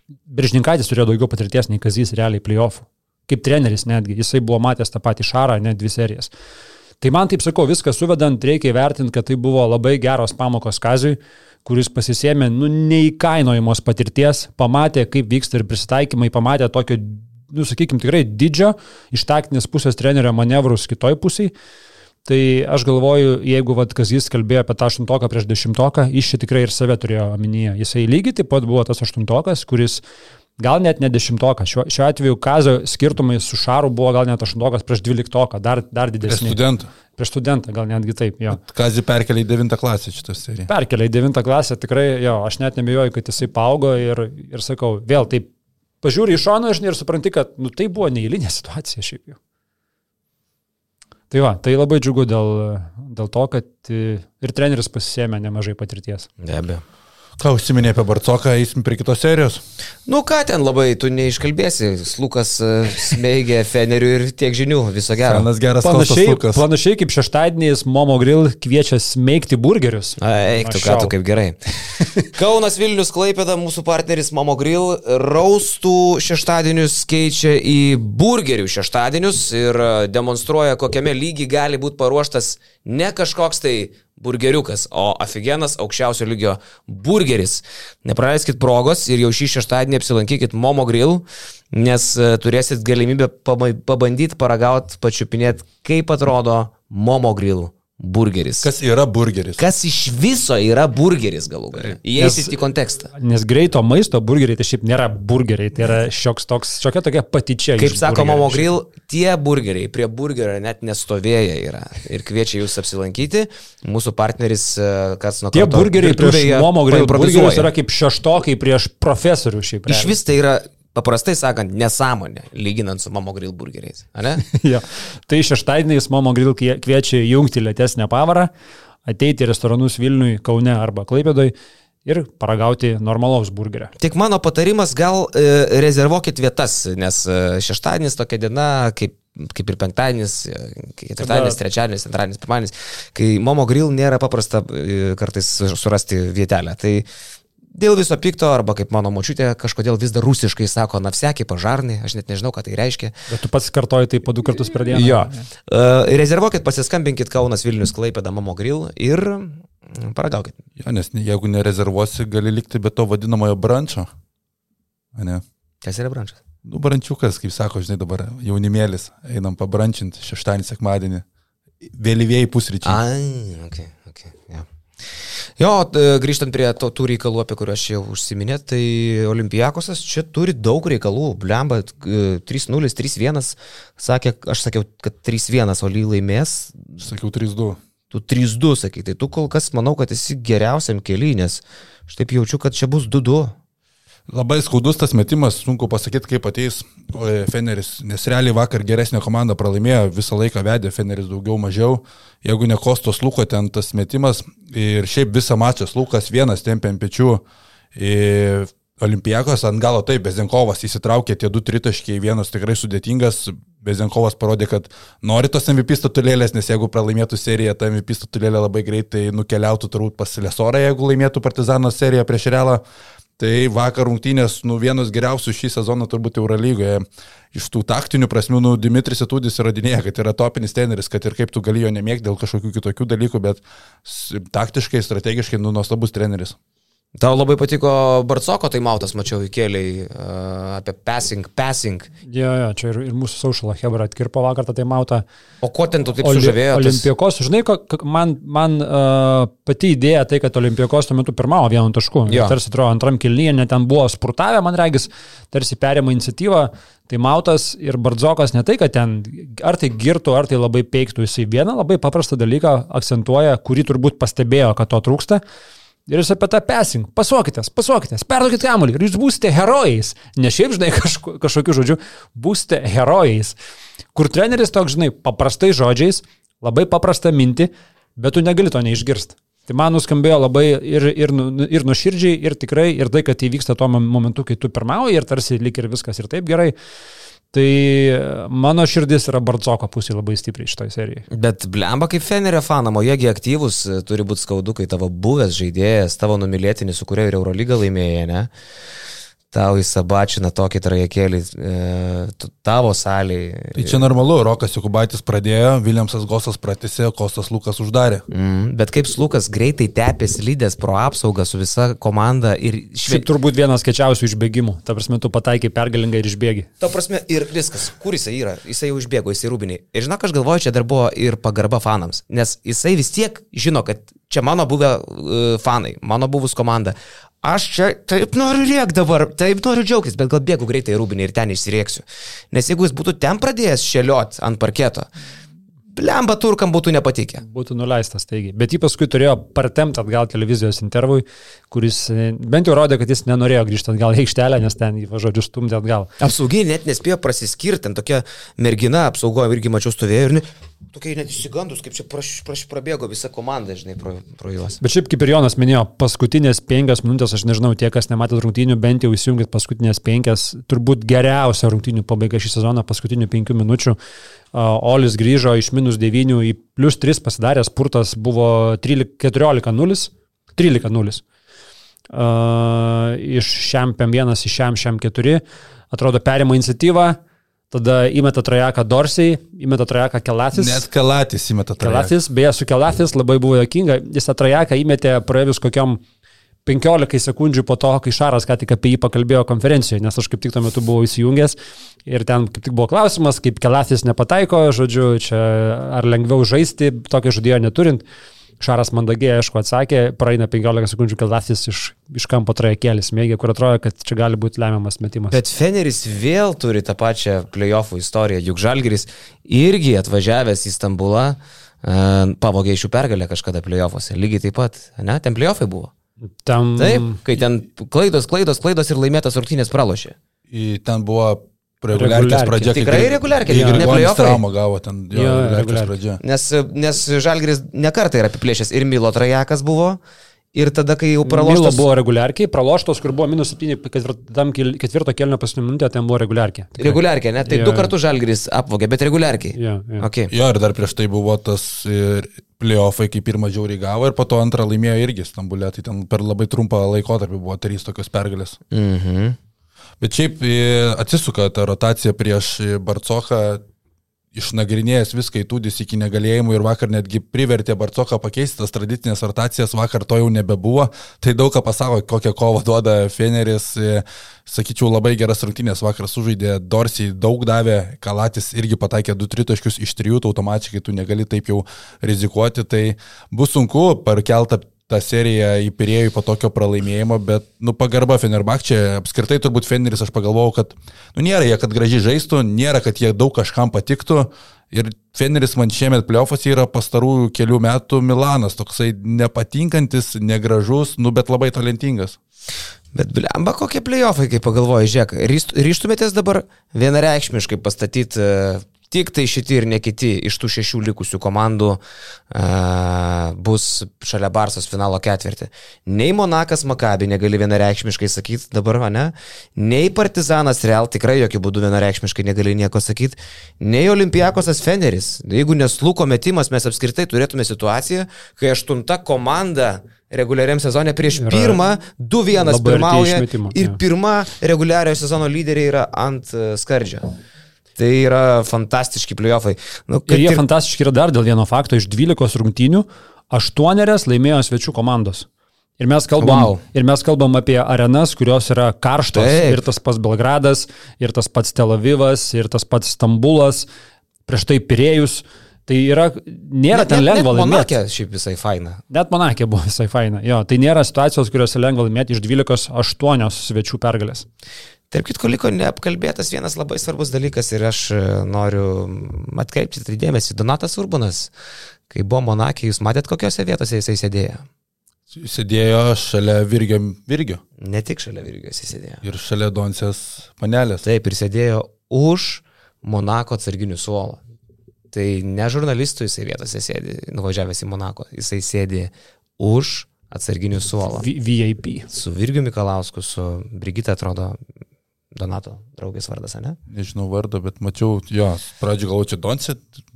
Biržininkaitis turėjo daugiau patirties nei Kazys realiai playoffų. Kaip treneris netgi, jisai buvo matęs tą patį Šarą, net dvi serijas. Tai man taip sakau, viską suvedant, reikia įvertinti, kad tai buvo labai geros pamokos Kazijui, kuris pasisėmė, nu, neįkainojamos patirties, pamatė, kaip vyksta ir prisitaikymai, pamatė tokio nu, sakykime, tikrai didžio iš taktinės pusės trenerio manevrus kitoj pusėje. Tai aš galvoju, jeigu vad Kazis kalbėjo apie tą aštuntoką prieš dešimtoką, jis čia tikrai ir save turėjo omenyje. Jisai lygiai taip pat buvo tas aštuntokas, kuris gal net ne dešimtokas. Šiuo, šiuo atveju Kazio skirtumai su Šaru buvo gal net aštuntokas prieš dvyliktoką, dar, dar didesnį. Prieš studentą. Prieš studentą, gal netgi taip, jo. Kazį perkelė į devintą klasę šitą seriją. Perkelė į devintą klasę, tikrai, jo, aš net nebejoju, kad jisai paaugo ir, ir sakau, vėl taip pažiūri iš šono ir supranti, kad nu, tai buvo neįlinė situacija šiaip jau. Tai va, tai labai džiugu dėl, dėl to, kad ir treneris pasisėmė nemažai patirties. Be abejo. Ką užsiminė apie Barcoką, eisim prie kitos serijos? Nu ką ten labai, tu neiškalbėsi. Slukas e, smeigia Fenerių ir tiek žinių, viso gero. Senas geras panašiai, panašiai kaip šeštadieniais Momo Grill kviečia smeigti burgerius. Eik, tu ką, tu kaip gerai. Kaunas Vilnius Klaipėda, mūsų partneris Momo Grill, raustų šeštadienius keičia į burgerių šeštadienius ir e, demonstruoja, kokiame lygiai gali būti paruoštas ne kažkoks tai burgeriukas, o aфиgenas aukščiausio lygio burgeris. Nepraleiskit progos ir jau šį šeštadienį apsilankykit Momo Grill, nes e, turėsit galimybę pabandyti, paragauti, pačiupinėti, kaip atrodo Momo Grill burgeris? Kas yra burgeris? Kas iš viso yra burgeris galų galia? Įeisit į kontekstą. Nes greito maisto burgeriai tai šiaip nėra burgeriai, tai yra šioks toks, šiokia tokia patyčia. Kaip sako Momo Grill, tie burgeriai prie burgerio net nestovėję yra. Ir kviečia jūs apsilankyti. Mūsų partneris, e, kas nuo Tie burgeriai prieš Momo Grill burgerius yra kaip šeštokai prieš profesorių šiaip. Iš vis tai yra paprastai sakant, nesąmonė, lyginant su Momo Grill burgeriais. ja. Tai šeštadieniais Momo Grill kviečia jungti lėtesnę pavarą, ateiti į restoranus Vilniui, Kaune arba Klaipėdoj ir paragauti normalaus burgerio. Tik mano patarimas, gal e, rezervuokit vietas, nes e, šeštadienis tokia diena, kaip kaip ir penktadienis, e, ketvirtadienis, trečiadienis, antradienis, pirmadienis, kai Momo Grill nėra paprasta e, kartais surasti vietelę. Tai Dėl viso pikto, arba kaip mano močiutė kažkodėl vis dar rusiškai sako nafsekį, pažarnai, aš net nežinau, ką tai reiškia. Bet tu pats kartoji tai po du kartus per dieną. Jo. Uh, rezervuokit, pasiskambinkit Kaunas Vilnius Klaipėda Mamo Grill ir paragaukit. Jo, nes jeigu nerezervuosi, gali likti be to vadinamojo brančio. Ne? Kas yra brančas? Nu, brančiukas, kaip sako, žinai, dabar jaunimėlis, einam pabrančinti šeštadienį, sekmadienį, vėlyvėjai pusryčiai. Ai, ok, ok, ja. Jo, grįžtant prie to, tų reikalų, apie kuriuos čia jau užsiminė, tai Olimpijakosas čia turi daug reikalų. Blemba 3-0, 3-1, sakė, aš sakiau, kad 3-1, o ly laimės. Sakiau 3-2. Tu 3-2 sakai, tai tu kol kas manau, kad esi geriausiam keliui, nes aš taip jaučiu, kad čia bus 2-2. Labai skaudus tas metimas, sunku pasakyti, kaip ateis Feneris, nes realiai vakar geresnė komanda pralaimėjo, visą laiką vedė Feneris daugiau mažiau, jeigu ne Kostos Luko ten tas metimas ir šiaip visą mačą Lukas vienas tempė ant pečių. Olimpijakos ant galo taip, Bezenkovas įsitraukė tie du tritaškiai, vienas tikrai sudėtingas, Bezenkovas parodė, kad nori tos MVP statulėlės, nes jeigu pralaimėtų seriją, ta MVP statulėlė labai greitai nukeliautų turbūt pas Lesorą, jeigu laimėtų Partizano seriją prieš Realą. Tai vakar rungtynės, nu, vienas geriausių šį sezoną turbūt Eurolygoje. Iš tų taktinių prasmių, nu, Dimitris Etudis įrodinėja, kad yra topinis treneris, kad ir kaip tu gali jo nemėgti dėl kažkokių kitokių dalykų, bet taktiškai, strategiškai, nu, nuostabus treneris. Tau labai patiko Barcoko taimautas, mačiau įkėliai uh, apie passing, passing. Jo, jo, čia ir, ir mūsų Saušalo Hebra atkirpo vakar tą taimautą. O ko ten tu taip Oli, sužavėjo? Olimpijakos, žinai, man, man uh, pati idėja tai, kad Olimpijakos tuo metu pirmavo vienu tašku. Tarsi atrodo, antram kilnyje net ten buvo spurtavę, man regis, tarsi perėmė iniciatyvą. Tai Mautas ir Bardzokas ne tai, kad ten ar tai girtų, ar tai labai peiktų, jisai vieną labai paprastą dalyką akcentuoja, kurį turbūt pastebėjo, kad to trūksta. Ir jūs apie tą pesing, pasuokitės, pasuokitės, perduokit kamuolį ir jūs būsite herojais. Ne šiaip, žinai, kažko, kažkokiu žodžiu, būsite herojais. Kur treneris toks, žinai, paprastai žodžiais, labai paprastą mintį, bet tu negali to neišgirsti. Tai man nuskambėjo labai ir, ir, nu, ir nuoširdžiai, ir tikrai, ir tai, kad įvyksta tuo momentu, kai tu pirmauji, ir tarsi lik ir viskas ir taip gerai. Tai mano širdis yra Bardzoko pusė labai stipriai šitoje serijoje. Bet blemba kaip Fenerio fanamo, jiegi aktyvus, turi būti skaudu, kai tavo buvęs žaidėjas, tavo numylėtinis, su kuriuo ir Eurolygą laimėjai, ne? Tau įsabačina tokį trajekėlį e, tavo saliai. Tai čia normalu, Rokas Jukubaitis pradėjo, Viljamsas Gosas pratėsi, Kostas Lukas uždarė. Mm, bet kaip Lukas greitai tepės lydės pro apsaugą su visa komanda ir... Šve... Šiaip turbūt vienas kečiausių išbėgimų. Ta prasme, tu pataikai pergalingai ir išbėgi. Ta prasme, ir viskas. Kur jisai yra? Jisai jau išbėgo, jisai rūbiniai. Ir žinok, aš galvoju, čia dar buvo ir pagarba fanams. Nes jisai vis tiek žino, kad čia mano buvę uh, fanai, mano buvus komanda. Aš čia taip noriu rėkti dabar, taip noriu džiaugtis, bet gal bėgu greitai rūbinį ir ten išsirėksiu. Nes jeigu jis būtų ten pradėjęs šeliot ant parketo, Lemba turkam būtų nepatikę. Būtų nuleistas, taigi. Bet jį paskui turėjo partemti atgal televizijos intervui, kuris e, bent jau rodė, kad jis nenorėjo grįžti atgal į aikštelę, nes ten jį, žodžiu, stumdė atgal. Apsaugiai net nespėjo prasiskirti, ten tokia mergina apsaugojo irgi mačiau stovėjo ir ne, tokia net įsigandus, kaip čia praš, praš, prabėgo visa komanda, žinai, pro, pro juos. Bet šiaip kaip ir Jonas minėjo, paskutinės penkias minutės, aš nežinau, tie, kas nematė rungtynių, bent jau įsijungit paskutinės penkias, turbūt geriausia rungtynių pabaiga šį sezoną, paskutinių penkių minučių. Olis grįžo iš minus 9 į plus 3 pasidaręs, spurtas buvo 14-0. 13-0. Uh, iš šiam PM1 į šiam šiam 4. Atrodo, perima iniciatyvą, tada įmeta trajeką Dorsiai, įmeta trajeką Kelatis. Net Kelatis įmeta trajeką. Kelatis, beje, su Kelatis labai buvo jokinga, jis tą trajeką įmetė praėjus kokiam 15 sekundžių po to, kai Šaras ką tik apie jį pakalbėjo konferencijoje, nes aš kaip tik tuo metu buvau įsijungęs ir ten kaip tik buvo klausimas, kaip Kelasis nepataiko, žodžiu, čia ar lengviau žaisti, tokio žodėjo neturint. Šaras mandagiai, aišku, atsakė, praeina 15 sekundžių Kelasis iš, iš kampo trajekėlis mėgė, kur atrodo, kad čia gali būti lemiamas metimas. Bet Feneris vėl turi tą pačią playoffų istoriją, juk Žalgeris irgi atvažiavęs į Stambulą pavogė iš jų pergalę kažkada playoffuose. Lygiai taip pat, ne, ten playoffai buvo. Tam... Taip, kai ten klaidos, klaidos, klaidos ir laimėtas rungtynės pralošė. Ten buvo reguliarkės pradžia. Tikrai reguliarkė, ir ne playoffai. traumą gavo ten, jo, Jo, reguliarkės pradžia. Nes, nes Žalgeris nekartai yra apiplėšęs ir Milo Trajakas buvo. Ir tada, kai jau Milo praloštas... buvo reguliarkiai, praloštos, kur buvo minus 7, ketvirto, ketvirto kelnio paskutinį minutę, ten buvo reguliarkiai. Reguliarkė, ne? Tai Jo, du kartus Žalgeris apvogė, bet reguliarkiai. Jo, jo. Okay. Jo, ir dar prieš tai buvo tas ir playoffai, kaip pirmą žiauriai gavo ir po to antrą laimėjo irgi Stambulė, tai ten per labai trumpą laikotarpį buvo trys tokios pergalės. Mhm. Bet šiaip e, atsisuka ta rotacija prieš e, Barcoką, išnagrinėjęs viską įtūdys iki negalėjimų ir vakar netgi privertė Barcoką pakeisti tas tradicinės rotacijas, vakar to jau nebebuvo. Tai daug ką pasako, kokią kovą duoda Feneris. Sakyčiau, labai geras rungtynės vakar sužaidė, Dorsiai daug davė, Kalatis irgi pataikė 2-3 taškius iš 3, tai automatiškai tu negali taip jau rizikuoti. Tai bus sunku per keltą tą seriją į Pirėjų po tokio pralaimėjimo, bet, nu, pagarba Fenerbakčia, apskritai turbūt Feneris, aš pagalvojau, kad, nu, nėra jie, kad gražiai žaistų, nėra, kad jie daug kažkam patiktų. Ir Feneris man šiemet pliofas yra pastarųjų kelių metų Milanas, toksai nepatinkantis, negražus, nu, bet labai talentingas. Bet blemba, kokie playoffai, kai pagalvoji, žiūrėk, ryštumėtės dabar vienareikšmiškai pastatyti uh, tik tai šitie ir ne kiti iš tų šešių likusių komandų uh, bus šalia Barsos finalo ketvirtį. Nei Monakas Makabi negali vienareikšmiškai sakyti dabar, ne? Nei Partizanas Real tikrai jokių būdų vienareikšmiškai negali nieko sakyti. Nei Olimpijakosas Feneris. Jeigu nesluko metimas, mes apskritai turėtume situaciją, kai aštunta komanda reguliariam sezonė prieš Yra pirmą 2-1 labai arti pirmauja ir pirma reguliariojo sezono lyderiai yra ant e, skardžio. Tai yra fantastiški playoffai. Nu, Ir jie fantastiški yra dar dėl vieno fakto, iš 12 rungtynių 8 laimėjo svečių komandos. Ir mes, kalbam, Wow. ir mes kalbam apie arenas, kurios yra karštos. Taip. Ir tas pats Belgradas, ir tas pats Tel Avivas, ir tas pats Stambulas, prieš tai Pirėjus. Tai yra, nėra ten lengva laimėti. Monakė šiaip visai faina. Net Monakė buvo visai faina. Jo, tai nėra situacijos, kuriuose lengva laimėti iš 12 8 svečių pergalės. Tarp kitko liko neapkalbėtas vienas labai svarbus dalykas ir aš e, noriu atkreipti tai dėmesį. Donatas Urbanas, kai buvo Monakė, jūs matėt, kokiose vietose jisai sėdėjo? Sėdėjo šalia Virgio, Virgio Ne tik šalia Virgijos jis sėdėjo. ir šalia Donsės panelės. Taip, ir sėdėjo už Monako atsarginių suolo. Tai ne žurnalistų jisai vietose sėdi, nuvažiavęs į Monako, jisai sėdi už atsarginių suolo. V VIP. Su Virgiu Mikalausku, su Brigita atrodo Donato draugės vardas, ne? Nežinau vardo, bet mačiau, jo, pradžio galvoju, čia Donsė,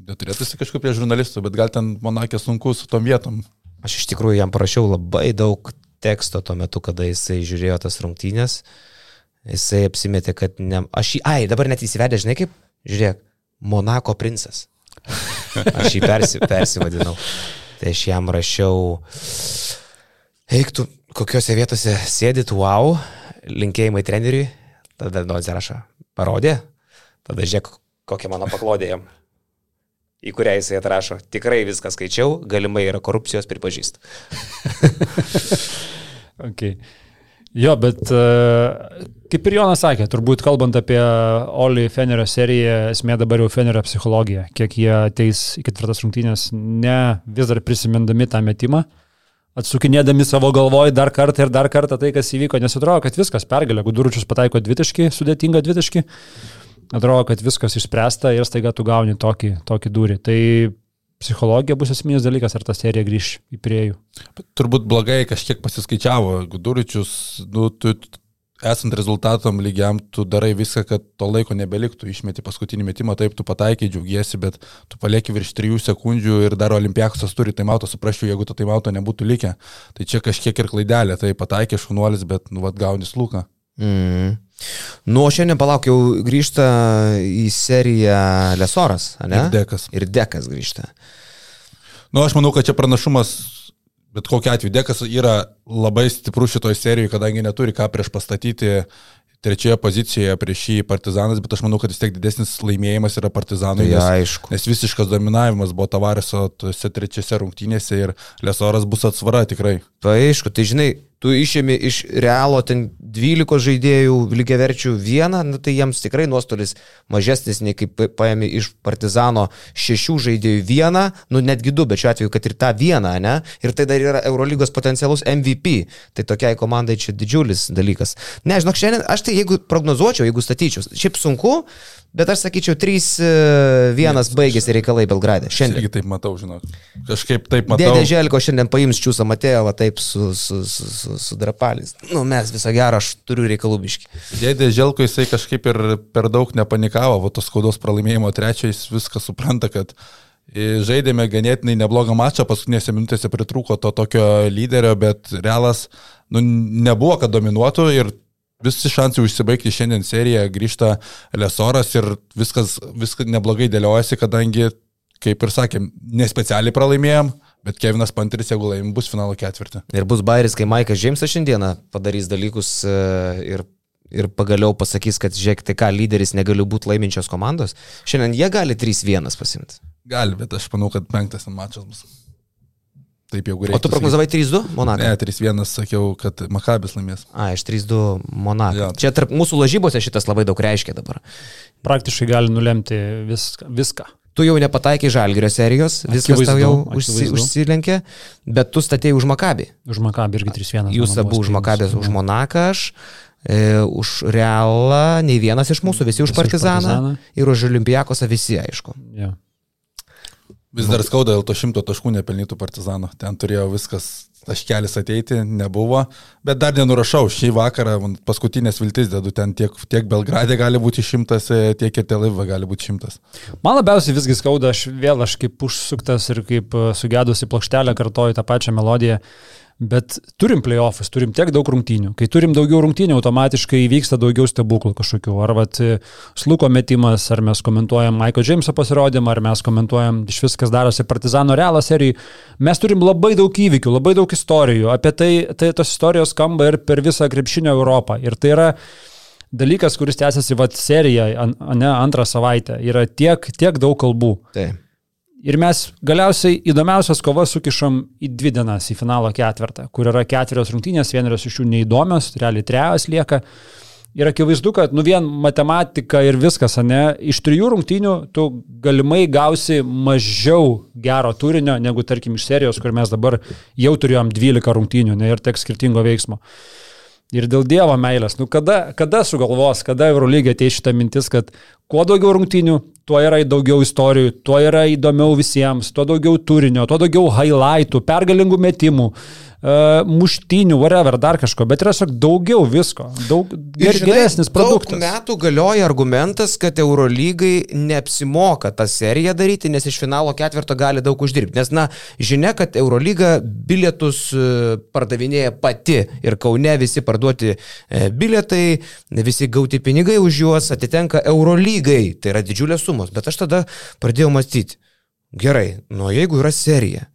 neturėtų jis kažkaip prie žurnalistų, bet gal ten Monakė sunku su tom vietom. Aš iš tikrųjų jam parašiau labai daug teksto tuo metu, kada jisai žiūrėjo tas rungtynės. Jisai apsimetė, kad ne... Aš jį... Ai, dabar net įsivedė, žinai kaip? Žiūrėk, Monako princas. Aš jį persi, persivadinau. Tai aš jam rašiau, eiktų, kokiuose vietose sėdit, wow, linkėjimai treneriui. Tada Donzė rašo, parodė. Tada žiūrėk, kokia mano paklodė jam. Į kurią jisai atrašo, tikrai viską skaičiau, galimai yra korupcijos pripažįst. Okay. Jo, bet e, kaip ir Jonas sakė, turbūt kalbant apie Oli Fenerio seriją, esmė dabar jau Fenerio psichologija, kiek jie ateis į ketvirtas rungtynės, ne vis dar prisimindami tą metimą, atsukinėdami savo galvoj dar kartą ir dar kartą tai, kas įvyko, nes atrodo, kad viskas pergalė, Guduručius pataiko dvitaškį, sudėtingą dvitaškį, atrodo, kad viskas išspręsta ir staiga tu gauni tokį, tokį durį. Tai psichologija bus esminis dalykas, ar ta serija grįž į priejų. Turbūt blogai kažkiek pasiskaičiavo. Guduričius, nu, tu esant rezultatom lygiam, tu darai viską, kad to laiko nebeliktų. Išmeti paskutinį metimą, taip, tu pataikai, džiaugiesi, bet tu palieki virš 3 sekundžių ir dar olimpiakusas turi taimauto, suprasčiau, jeigu to taimauto nebūtų likę. Tai čia kažkiek ir klaidelė, tai pataikė šunuolis, bet, nu, vad gaunis lūką. Mm. Nu, o šiandien palauk, jau grįžta į seriją Lesoras, ne? Ir Dekas. Ir Dekas grįžta. Nu, aš manau, kad čia pranašumas Bet kokia atveju, Dekas yra labai stiprus šitoje serijoje, kadangi neturi ką prieš pastatyti trečioje pozicijoje prieš šį partizanas, bet aš manau, kad vis tiek didesnis laimėjimas yra partizanui. Tai nes, aišku. nes visiškas dominavimas buvo Tavareso tose trečiose rungtynėse ir Lesoras bus atsvara tikrai. Tai aišku, tai žinai, tu išėmi iš realo ten 12 žaidėjų lygiaverčių vieną, nu, tai jiems tikrai nuostolis mažesnis nei kaip paėmė iš Partizano šešių žaidėjų vieną, nu netgi du, bet šiuo atveju, kad ir tą vieną, ne? Ir tai dar yra Eurolygos potencialus MVP. Tai tokiai komandai čia didžiulis dalykas. Ne, žinok, šiandien aš tai jeigu prognozuočiau, jeigu statyčiau, šiaip sunku, Bet aš sakyčiau, 3-1 baigėsi reikalai Belgrade. Šiandien. Irgi taip matau, žinok. Kažkaip taip matau. Dėdė Želko šiandien paims Čiūsą Matėjovą taip su, su, su, su, su drapalis. Nu, mes visą gerą, aš turiu reikalų biški. Dėdė Želko jisai kažkaip ir per daug nepanikavo, o tos skaudos pralaimėjimo trečiais viską supranta, kad žaidėme ganėtinai neblogą mačą, paskutinėse minutėse pritrūko to tokio lyderio, bet realas nu, nebuvo, kad dominuotų ir visi šansai užsibaigti šiandien seriją, grįžta Lesoras ir viskas, viskas neblogai dėliojasi, kadangi, kaip ir sakėm, nespecialiai pralaimėjom, bet Kevinas Panteris, jeigu laimim, bus finalo ketvirtį. Ir bus bairis, kai Maikas Džeimsas šiandieną padarys dalykus e, ir, ir pagaliau pasakys, kad žiūrėk, tai ką, lyderis negali būti laiminčios komandos. Šiandien jie gali 3-1 pasimti. Gali, bet aš manau, kad penktas mačas bus. Taip jau greitai. O tu prognozavai 3-2 Monaką? Ne, 3-1 sakiau, kad Makabis laimės. A, iš 3-2 Monaką. Ja. Čia tarp mūsų lažybose šitas labai daug reiškia dabar. Praktiškai gali nulemti viską. viską. Tu jau nepataikai žalgerio serijos, viskas tau jau užsi, užsilenkė, bet tu statėjai už Makabį. Už Makabį irgi 3-1. Jūs abu už Makabės, už Monaką aš. E, už Realą, nei vienas iš mūsų, visi už partizaną, už partizaną. ir už Olimpijakosą visi, aišku. Ja. Vis dar skauda dėl to šimto taškų nepelnytų partizanų. Ten turėjo viskas taškelis ateiti, nebuvo. Bet dar nenurašau, šį vakarą paskutinės viltis dedu, ten tiek, tiek Belgradė gali būti šimtas, tiek ir Teliva gali būti šimtas. Man labiausiai visgi skauda, aš vėl aš kaip užsuktas ir kaip sugedusi plokštelę kartoju tą pačią melodiją. Bet turim playoffus, turim tiek daug rungtynių. Kai turim daugiau rungtynių, automatiškai vyksta daugiau stebuklų kažkokių. Ar vat, sluko metimas, ar mes komentuojam Michael Jameso pasirodymą, ar mes komentuojam iš viskas darosi Partizano realą serijai. Mes turim labai daug įvykių, labai daug istorijų. Apie tai, tai tos istorijos skamba ir per visą krepšinio Europą. Ir tai yra dalykas, kuris tęsiasi vat seriją, ne antrą savaitę. Yra tiek, tiek daug kalbų. Taip. Ir mes galiausiai įdomiausias kovas sukišom į dvi dienas, į finalo ketvirtą, kur yra ketverios rungtynės, vienerios iš jų neįdomios, realiai trejas lieka. Ir akivaizdu, kad nu vien matematika ir viskas, ne, iš trijų rungtynių tu galimai gausi mažiau gero turinio negu, tarkim, iš serijos, kur mes dabar jau turėjom 12 rungtynių ne, ir tek skirtingo veiksmo. Ir dėl Dievo meilės, nu kada, kada sugalvos, kada Eurolygė ateis šitą mintis, kad kuo daugiau rungtynių, tuo yra daugiau istorijų, tuo yra įdomiau visiems, tuo daugiau turinio, tuo daugiau highlightų, pergalingų metimų. Uh, uh, muštinių, whatever, dar kažko, bet yra tiesiog daugiau visko, daug ger, žinai, geresnis produktas. Daug metų galioja argumentas, kad Eurolygai neapsimoka tą seriją daryti, nes iš finalo ketvirto gali daug uždirbti. Nes, na, žinia, kad Eurolyga bilietus e, pardavinėja pati ir Kaune visi parduoti e, bilietai, visi gauti pinigai už juos atitenka Eurolygai. Tai yra didžiulės sumos. Bet aš tada pradėjau mąstyti, gerai, nu jeigu yra serija,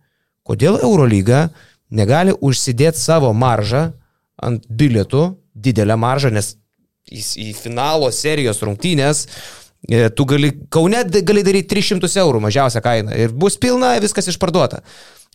kodėl Eurolyga negali užsidėti savo maržą ant bilietų, didelę maržą, nes į, į finalo serijos rungtynės e, tu gali, Kaune gali daryti 300 eurų mažiausią kainą ir bus pilna, viskas išparduota.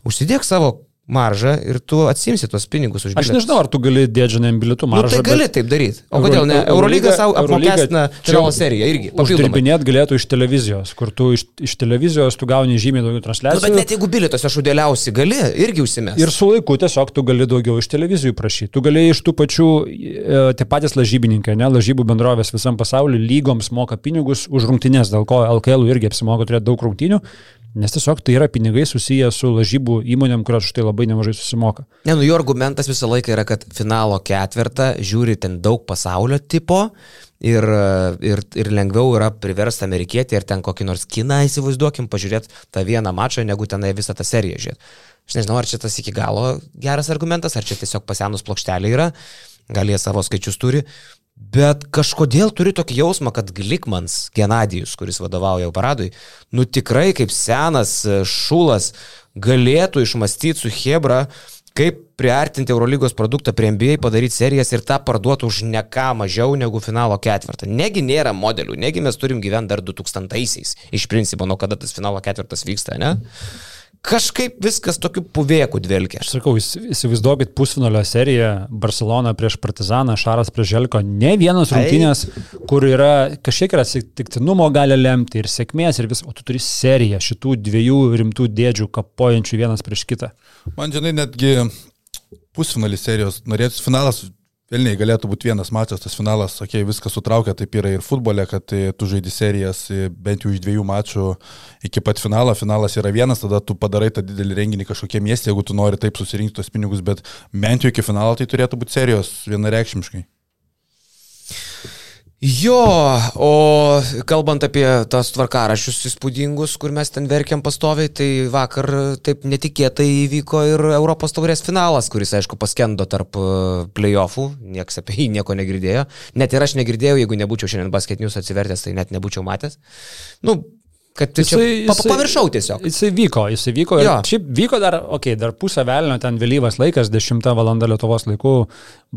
Užsidėk savo maržą ir tu atsimsi tuos pinigus už bilietus. Aš nežinau, ar tu gali dėdžianėm bilietų maržą. Nu, tai gali bet... taip daryti. O kodėl ne? Eurolyga savo apmokestina finalo seriją irgi. Uždirbinėt galėtų iš televizijos, kur tu iš, iš televizijos tu gauni žymiai daugiau transliacijų. Nu, bet net jeigu bilietos aš udėliausi, gali irgi užsimesti. Ir su laiku tiesiog tu gali daugiau iš televizijų prašyti. Tu gali iš tų pačių, e, tie patys lažybininkai, ne, lažybų bendrovės visam pasauliu lygoms moka pinigus už rungtynės, dėl ko LKL irgi apsimoka turėti daug rungtynių. Nes tiesiog tai yra pinigai susiję su lažybų įmonėm, kurios už tai labai nemažai susimoka. Ne, nu jų argumentas visą laiką yra, kad finalo ketvirtą žiūri ten daug pasaulio tipo ir, ir, ir lengviau yra priversti amerikietį ir ten kokį nors kiną įsivaizduokim, pažiūrėti tą vieną mačą, negu tenai visą tą seriją žiūrėti. Aš nežinau, ar čia tas iki galo geras argumentas, ar čia tiesiog pasenus plokštelė yra, gal jie savo skaičius turi, Bet kažkodėl turiu tokį jausmą, kad Glikmans, Genadijus, kuris vadovauja paradui, nu tikrai kaip senas e, šulas galėtų išmastyti su Hebra kaip priartinti Eurolygos produktą prie NBA, padaryti serijas ir tą parduoti už ne ką mažiau negu finalo ketvirtą. Negi nėra modelių, negi mes turim gyventi dar 2000-aisiais, iš principo, nuo kada tas finalo ketvirtas vyksta, ne? Kažkaip viskas tokiu puvėku dvelkia. Aš sakau, įsivaizduokit pusfinalio seriją Barcelona prieš Partizaną, Šaras prieš Želko. Ne vienos rungtynės, kur yra kažkiek yra atsitiktinumo gali lemti ir sėkmės ir vis, o tu turi seriją šitų dviejų rimtų dėdžių kapojančių vienas prieš kitą. Man žinai, netgi pusfinalis serijos norėtų finalas Vilniai galėtų būti vienas mačas, tas finalas, okei, okay, viskas sutraukia, taip yra ir futbole, kad e, tu žaidži serijas e, bent jau iš dviejų mačų iki pat finalo, finalas yra vienas, tada tu padarai tą didelį renginį kažkokie miestė, jeigu tu nori taip susirinkti tos pinigus, bet bent jau iki finalo tai turėtų būti serijos vienareikšmiškai. Jo, o kalbant apie tas tvarkarašius įspūdingus, kur mes ten verkiam pastoviai, tai vakar taip netikėtai įvyko ir Europos taurės finalas, kuris, aišku, paskendo tarp e, playoffų, niekas apie jį nieko negirdėjo. Net ir aš negirdėjau, jeigu nebūčiau šiandien basketinius atsivertęs, tai net nebūčiau matęs. Nu, kad jisai, jisai, paviršau tiesiog. Jisai vyko, jisai vyko. Ir šiaip vyko dar, okei, okay, dar pusę velnio, ten vėlyvas laikas, 10 val. Lietuvos laikų,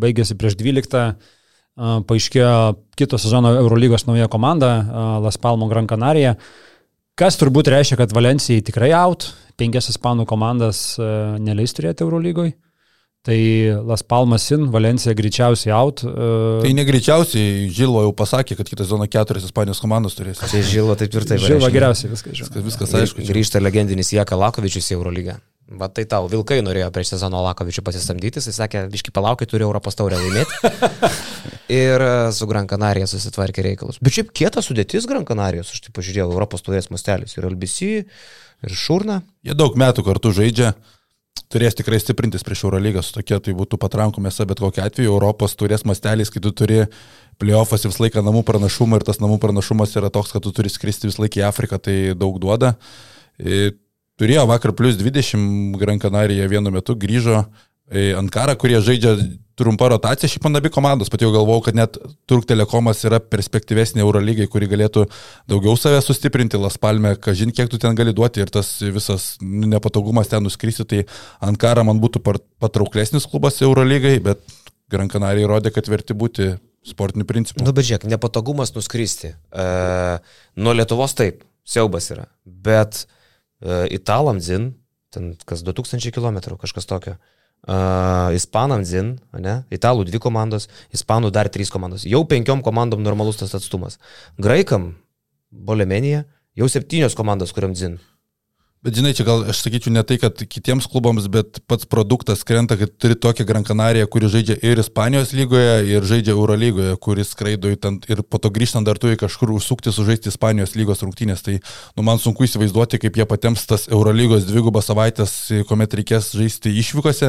baigėsi prieš 12 paaiškėjo kito sezono Eurolygos nauja komanda, Las Palmo Gran Canaria, kas turbūt reiškia, kad Valencijai tikrai out, penkias ispanų komandas neleis turėti Eurolygoje. Tai Las Palmas in, Valencija greičiausiai out. Tai negreičiausiai, Žilo jau pasakė, kad kitą zoną keturias Ispanijos komandos turės. Tai Žilo taip ir taip. Žilo geriausiai viskas žino. Viskas, viskas aišku. Grįžta legendinis Jaka Lakovičius į Eurolygą. Va tai tau, Vilkai norėjo prieš sezono Lakovičių pasisamdyti, jis sakė, biški palaukai, turi Europos taurę laimėti. ir e, su Gran Canaria susitvarkė reikalus. Bet šiaip kieta sudėtis Gran Canarijos, aš taip pažiūrėjau, Europos taurės mastelis ir LBC, ir Šurna. Jie daug metų kartu žaidžia, turės tikrai stiprintis prieš Eurolygą, su tokia tai būtų patrankų mėsa, bet kokiu atveju Europos taurės mastelis, kai tu turi playoffas visą laiką namų pranašumą ir tas namų pranašumas yra toks, kad tu turi skristi visą laiką į Afriką, tai daug duoda. Ir Turėjo vakar plus 20 Gran Canaria vienu metu, grįžo į Ankarą, kurie žaidžia trumpą rotaciją, šiaip man abi komandos, pat jau galvojau, kad net Turk Telekomas yra perspektyvesnė Eurolygai, kuri galėtų daugiau save sustiprinti, Las Palme, kažin kiek tu ten gali duoti ir tas visas nepatogumas ten nuskristi, tai Ankara man būtų patrauklesnis klubas Eurolygai, bet Gran Canaria įrodė, kad verti būti sportiniu principu. Nu, bet žiūrėk, nepatogumas nuskristi. E, nuo Lietuvos taip, siaubas yra, bet uh, italam zin, ten kas 2000 km, kažkas tokio. Uh, ispanam zin, ne? Italų dvi komandos, ispanų dar trys komandos. Jau penkiom komandom normalus tas atstumas. Graikam, Bolemenija, jau septynios komandos, kuriam zin. Bet žinai, čia gal aš sakyčiau ne tai, kad kitiems klubams, bet pats produktas krenta, kad turi tokią Gran Canariją, kuri žaidžia ir Ispanijos lygoje, ir žaidžia Euro lygoje, kuris skraido į ten ir po to grįžtant dar turi kažkur užsukti sužaisti Ispanijos lygos rungtynės. Tai nu, man sunku įsivaizduoti, kaip jie patiems tas Euro lygos dvigubas savaitės, kuomet reikės žaisti išvykose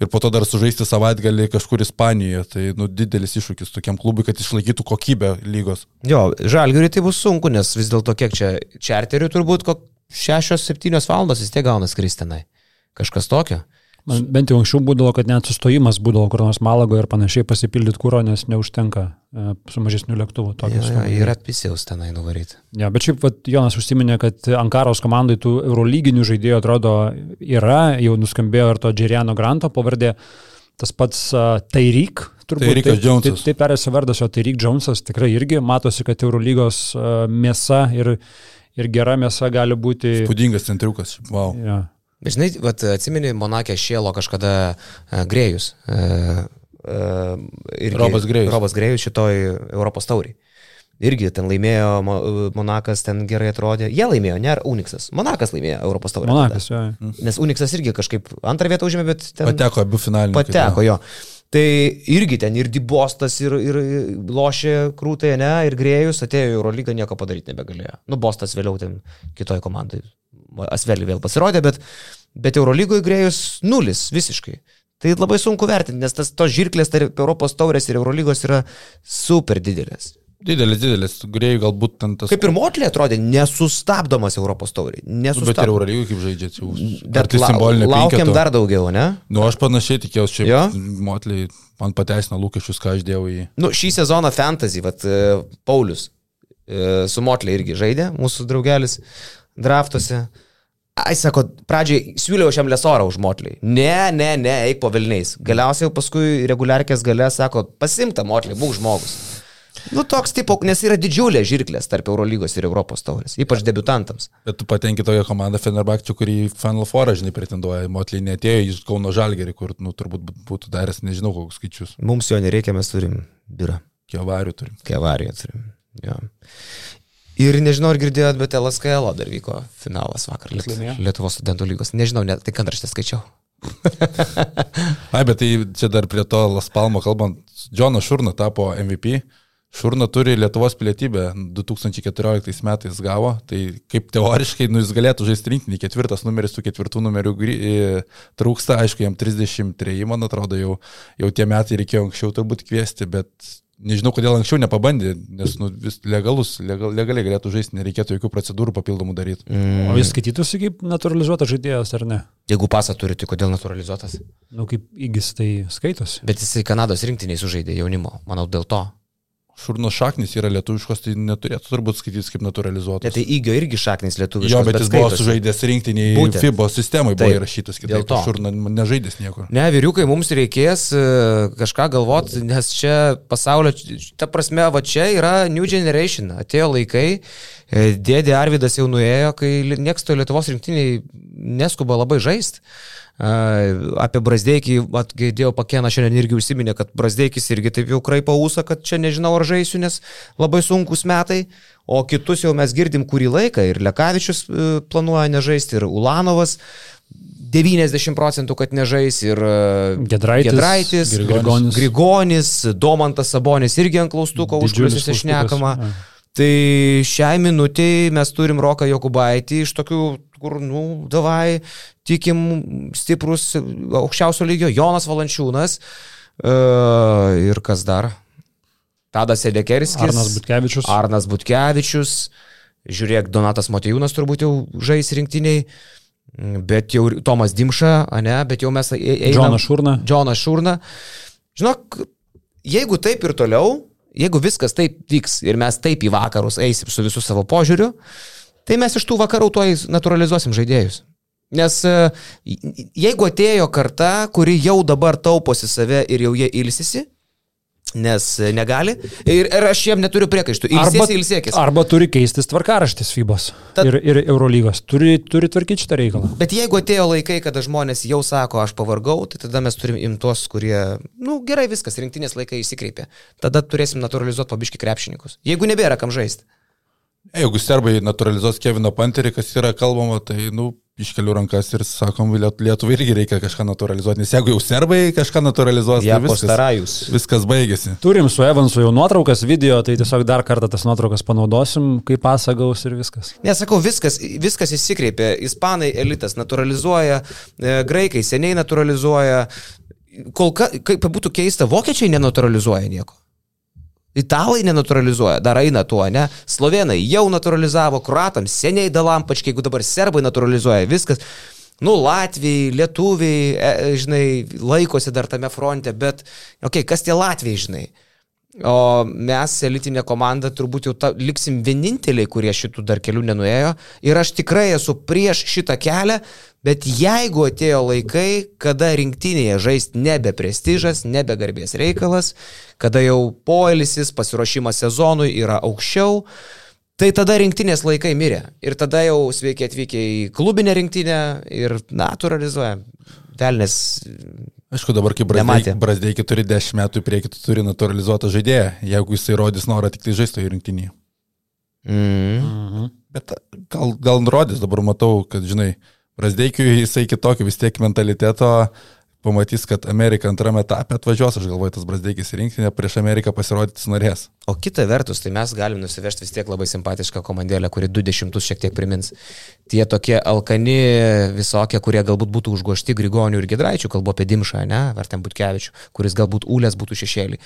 ir po to dar sužaisti savaitgalį kažkur Ispanijoje. Tai nu, didelis iššūkis tokiam klubui, kad išlaikytų kokybę lygos. Jo, žalgiui tai bus sunku, nes vis dėlto kiek čia čarterių turbūt, kok šešios, septynios valandos vis tiek gauna skristinai. Kažkas tokio. Man bent jau anksčiau būdavo, kad net sustojimas būdavo kur nors Malagoje ir panašiai pasipildyti kūro, nes neužtenka e, su mažesniu lėktuvu. Ja, ja, yra pisiaus tenai nuvaryti. Ja, bet šiaip vat, Jonas užsiminė, kad Ankaros komandai tų eurolyginių žaidėjų atrodo yra, jau nuskambėjo ir to Džeriano Granto pavardė. Tas pats uh, Tairyk, turbūt. Tairykas Džonsas. Taip, taip perėsi vardas, o Tairyk Džonsas tikrai irgi matosi, kad Eurolygos uh, mėsa ir ir gera mėsa gali būti. Spūdingas centriukas, wow. Ja. Bet žinai, vat, atsimeni, Monakė šėlo kažkada uh, Grėjus. Uh, uh, irgi, Robas Grėjus. Robas Grėjus šitoj Europos tauriai. Irgi ten laimėjo, Monakas ten gerai atrodė. Jie laimėjo, ne Uniksas. Monakas laimėjo Europos taurę. Monakas, jo. Nes Uniksas irgi kažkaip antrą vietą užėmė, bet ten... Pateko abu finaliniai. Pateko, jo. Tai irgi ten ir Dibostas, ir, ir lošė krūtai, ne, ir Grėjus atėjo į Eurolygą, nieko padaryti nebegalėjo. Nu, Bostas vėliau ten kitoje komandai, Asvelį vėl pasirodė, bet, bet Eurolygoje Grėjus nulis visiškai. Tai labai sunku vertinti, nes tas tos žirklės tarp Europos taurės ir Eurolygos yra super didelės. Didelis, didelis, grėjai galbūt ten tas. Kaip ir Motlė atrodė, nesustabdomas Europos tauriai. Nesustabdomas. Bet ir Eurolygų kaip žaidžia, jau. Bet la, laukiam penketo. dar daugiau, ne? Nu, aš panašiai tikėjausi, čia Motlė man pateisino lūkesčius, ką aš dėjau į. Nu, šį sezoną Fantasy, vat, e, Paulius e, su Motlė irgi žaidė, mūsų draugelis draftuose. Ai, sako, pradžiai siūliau šiam lesorą už motlį. Ne, ne, ne, eik po vilniais. Galiausiai paskui reguliarkės gale sako, pasimta motlį, būk žmogus. Nu, toks tipo, nes yra didžiulė žirklės tarp Eurolygos ir Europos taurės, ypač debutantams. Bet tu patenki toje komandą Fenerbakčių, kurį Final Four, žinai, pretenduoja. Motley netėjo iš Kauno Žalgerį, kur, nu, turbūt būtų daręs, nežinau, kokius skaičius. Mums jo nereikia, mes turim biurą. Kievarių turim. Kievarių turim. Jo. Ir nežinau, ar girdėjot, bet LSKL dar vyko finalas vakar Liet, Lietuvos studentų lygos. Nežinau, net tai antraštę skaičiau. Ai, bet tai čia dar prie to Las Palmo kalbant, Džonas Šurna tapo MVP. Šurna turi Lietuvos pilietybę, 2014 metais gavo, tai kaip teoriškai, nu, jis galėtų žaisti rinkinį, ketvirtas numeris, tų ketvirtų numerių trūksta, aišku, jam 33, man atrodo, jau, jau tie metai reikėjo anksčiau turbūt kviesti, bet Nežinau, kodėl anksčiau nepabandė, nes nu, vis legalus, legal, legaliai galėtų žaisti, nereikėtų jokių procedūrų papildomų daryti. Mm. O jis skaitytųsi kaip naturalizuotas žaidėjas, ar ne? Jeigu pasą turi, tai kodėl naturalizuotas? Na, nu, kaip įgis tai skaitosi. Bet jisai Kanados rinktiniai sužaidė jaunimo, manau, dėl to. Šurno šaknis yra lietuviškos, tai neturėtų turbūt skaitytis kaip naturalizuotas. Ne, tai įgio irgi šaknis lietuviškas. Jo, bet, bet jis skaitosi. buvo sužaidęs rinktiniai Būtent. FIBO sistemoje, buvo įrašytas kitaip. Dėl to. Šurno nežaidęs nieko. Ne, vyriukai, mums reikės e, kažką galvoti, nes čia pasaulio, ta prasme, va čia yra New Generation, atėjo laikai, e, dėdė Arvidas jau nuėjo, kai nieks to Lietuvos rinktiniai neskuba labai žaisti. Apie Brasdeikį, girdėjau, Pakėną šiandien irgi užsiminė, kad Brasdeikis irgi taip jau kraipa ūsą, kad čia nežinau ar žaisiu, nes labai sunkus metai, o kitus jau mes girdim kurį laiką ir Lekavičius e, planuoja nežaisti, ir Ulanovas. 90 procentų, kad nežais ir e, Gedraitis, Gedraitis Grigonis. Grigonis, Domantas Sabonis irgi ant klaustuko, už kuriuos išnekama. Tai šiai minutiai mes turim Roką Jokubaitį iš tokių kur, nu, davai, tikim stiprus aukščiausio lygio, Jonas Valančiūnas uh, ir kas dar? Tadas Edekerskis. Arnas Butkevičius. Arnas Butkevičius. Žiūrėk, Donatas Motejūnas turbūt jau žais rinktiniai. Bet jau Tomas Dimša, ne, bet jau mes einame. Džonas Šurna. Džonas Šurna. Žinok, jeigu taip ir toliau, jeigu viskas taip vyks ir mes taip į vakarus eisim su visų savo požiūriu, tai mes iš tų vakarų toj naturalizuosim žaidėjus. Nes e, jeigu atėjo karta, kuri jau dabar tauposi save ir jau jie ilsisi, nes negali. Ir, ir aš jiem neturiu priekaištų. Ilsėsi, ilsėkis. Arba turi keistis tvarkaraštis FIBOS Tad, ir, ir Eurolygos. Turi, turi tvarkyti šitą reikalą. Bet jeigu atėjo laikai, kada žmonės jau sako, aš pavargau, tai tada mes turim imtos, kurie, na nu, gerai, viskas, rinktinės laikai įsikreipė. Tada turėsim naturalizuoti pabiški krepšininkus. Jeigu nebėra kam žaisti. Jeigu serbai naturalizuos Kevino Panterį, kas yra kalbama, tai, nu, iškeliu rankas ir sakom, Lietuvai irgi reikia kažką naturalizuoti, nes jeigu jau serbai kažką naturalizuos, ja, tai viskas, viskas baigėsi. Turim su Evansu jau nuotraukas, video, tai tiesiog dar kartą tas nuotraukas panaudosim, kaip pasagaus ir viskas. Nesakau, viskas, viskas įsikreipia. Ispanai elitas naturalizuoja, e, graikai seniai naturalizuoja. Kol ka, kaip būtų keista, vokiečiai nenaturalizuoja nieko. Italai nenaturalizuoja, dar eina tuo, ne? Slovenai jau naturalizavo, kruatams seniai dalampačkai, jeigu dabar serbai naturalizuoja, viskas. Nu, Latvijai, Lietuviai, e, žinai, laikosi dar tame fronte, bet, okei, okay, kas tie Latvijai, žinai? O mes, elitinė komanda, turbūt jau ta, liksim vieninteliai, kurie šitų dar kelių nenuėjo. Ir aš tikrai esu prieš šitą kelią, bet jeigu atėjo laikai, kada rinktinėje žaisti nebe prestižas, nebe garbės reikalas, kada jau poelisis, pasiruošimas sezonui yra aukščiau, tai tada rinktinės laikai mirė. Ir tada jau sveiki atvykę į klubinę rinktinę ir naturalizuojam. Velnes Aišku, dabar kaip Brasdeikį turi 10 metų į priekį, tu turi naturalizuotą žaidėją, jeigu jisai rodys norą tik tai žaisti į rinkinį. Mm. Mhm. Bet gal, gal nurodys, dabar matau, kad, žinai, Brasdeikiui jisai kitokio vis tiek mentaliteto, pamatys, kad Amerika antrame etape atvažiuos, aš galvoju, tas Brasdeikis rinktinė prieš Ameriką pasirodyti norės. O kita vertus, tai mes galim nusivežti vis tiek labai simpatišką komandėlę, kuri 20 šiek tiek primins. Tie tokie alkani visokie, kurie galbūt būtų užgošti Grigonių ir Gedraičių, kalbu apie Dimšą, ne, ar ten Butkevičių, kuris galbūt Ulės būtų šešėlį.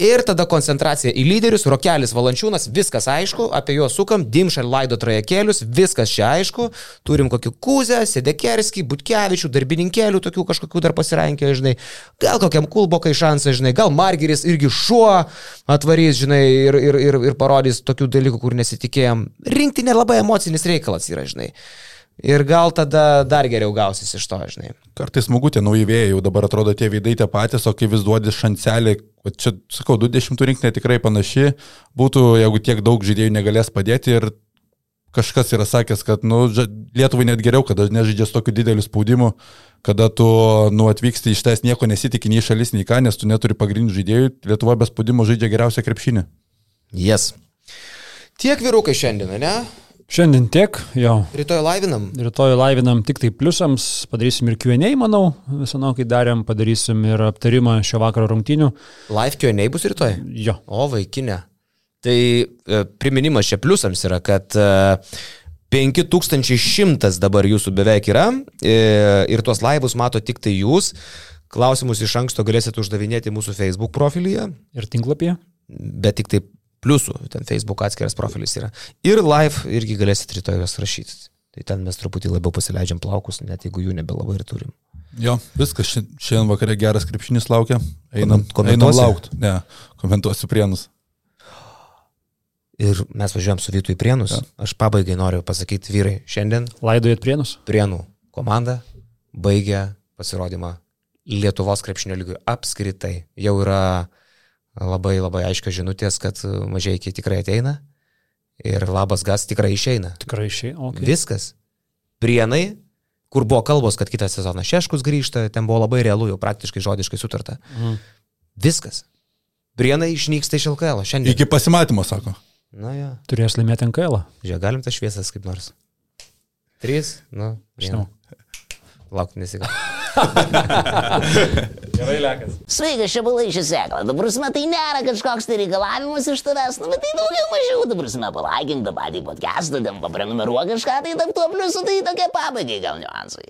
Ir tada koncentracija į lyderius, Rokelis Valančiūnas, viskas aišku, apie juos sukam, Dimšar laido trajekėlius, viskas čia aišku, turim kokį Kuzę, Sedekerskį, Butkevičių, darbininkėlių, tokių kažkokių dar pasirankė, žinai, gal kokiam Kulbokai šansai, žinai, gal Margeris irgi šuo atvarys, žinai, ir, ir, ir, ir parodys tokių dalykų, kur nesitikėjom. Rinkti nelabai emocinis reikalas yra, žinai. Ir gal tada dar geriau gausis iš to, žinai. Kartais smagu tie nauji vėjai, jau dabar atrodo tie veidai tie patys, o kai vis duodi šancelį, va čia, sakau, 20 rinkinė tikrai panaši, būtų, jeigu tiek daug žaidėjų negalės padėti ir kažkas yra sakęs, kad nu, Lietuvai net geriau, kada nežaidžia su tokiu dideliu spaudimu, kada tu nu, atvyksti iš tes nieko nesitikė nei šalis, nei ką, nes tu neturi pagrindinių žaidėjų, Lietuva be spaudimo žaidžia geriausią krepšinį. Jes. Tiek vyrukai šiandien, ne? Šiandien tiek, jo. Rytoj laivinam. Rytoj laivinam tik tai pliusams, padarysim ir Q&A, manau, visą kai darėm, padarysim ir aptarimą šio vakaro rungtynių. Live Q&A bus rytoj. Jo, O, vaikinė. Tai e, priminimas čia pliusams yra, kad e, 5100 dabar jūsų beveik yra e, ir tuos laivus mato tik tai jūs. Klausimus iš anksto galėsite uždavinėti mūsų Facebook profilyje, ir tinklapyje. bet tik tai pliusų, ten Facebook atskiras profilis yra. Ir live irgi galėsite rytoj juos rašyti. Tai ten mes truputį labiau pasileidžiam plaukus, net jeigu jų nebelabai ir turim. Jo, viskas, ši- šiandien vakare geras krepšinis laukia. Einam, einam komentuosi? laukti. Ne, komentuosiu prienus. Ir mes važiuojam su Vytu į Prienus. Ja. Aš pabaigai noriu pasakyti, vyrai, šiandien Laidojat prienus? Prienų komanda baigia pasirodymą Lietuvos krepšinio lygių apskritai. Jau yra labai labai aiškios žinutės, kad mažiai iki tikrai ateina ir labas gas tikrai išeina. Tikrai išėjai. Okay. Viskas. Prienai, kur buvo kalbos, kad kitą sezoną Šeškus grįžta, ten buvo labai realu, jau praktiškai žodiškai sutarta. Mhm. Viskas. Prienai išnyksta iš LKL šiandien. Iki pasimatymo, sako. Na jo, Turės laimėti NKL. žiūrėk, galim tas šviesas kaip nors. Trys, nu, Žinau. Lauk, nesigal. Gerai lekas. Sveikas, čia balai šį seklą. Dabar prasme, tai nėra kažkoks tai reikalavimas iš tavęs, nu, bet tai daugiau mažiau, dabar prasme, palaikink tą patį podcastą, ten paprenumeruok kažką, tai tam tuo pliusu, tai tokie pabaigai gal niuansai.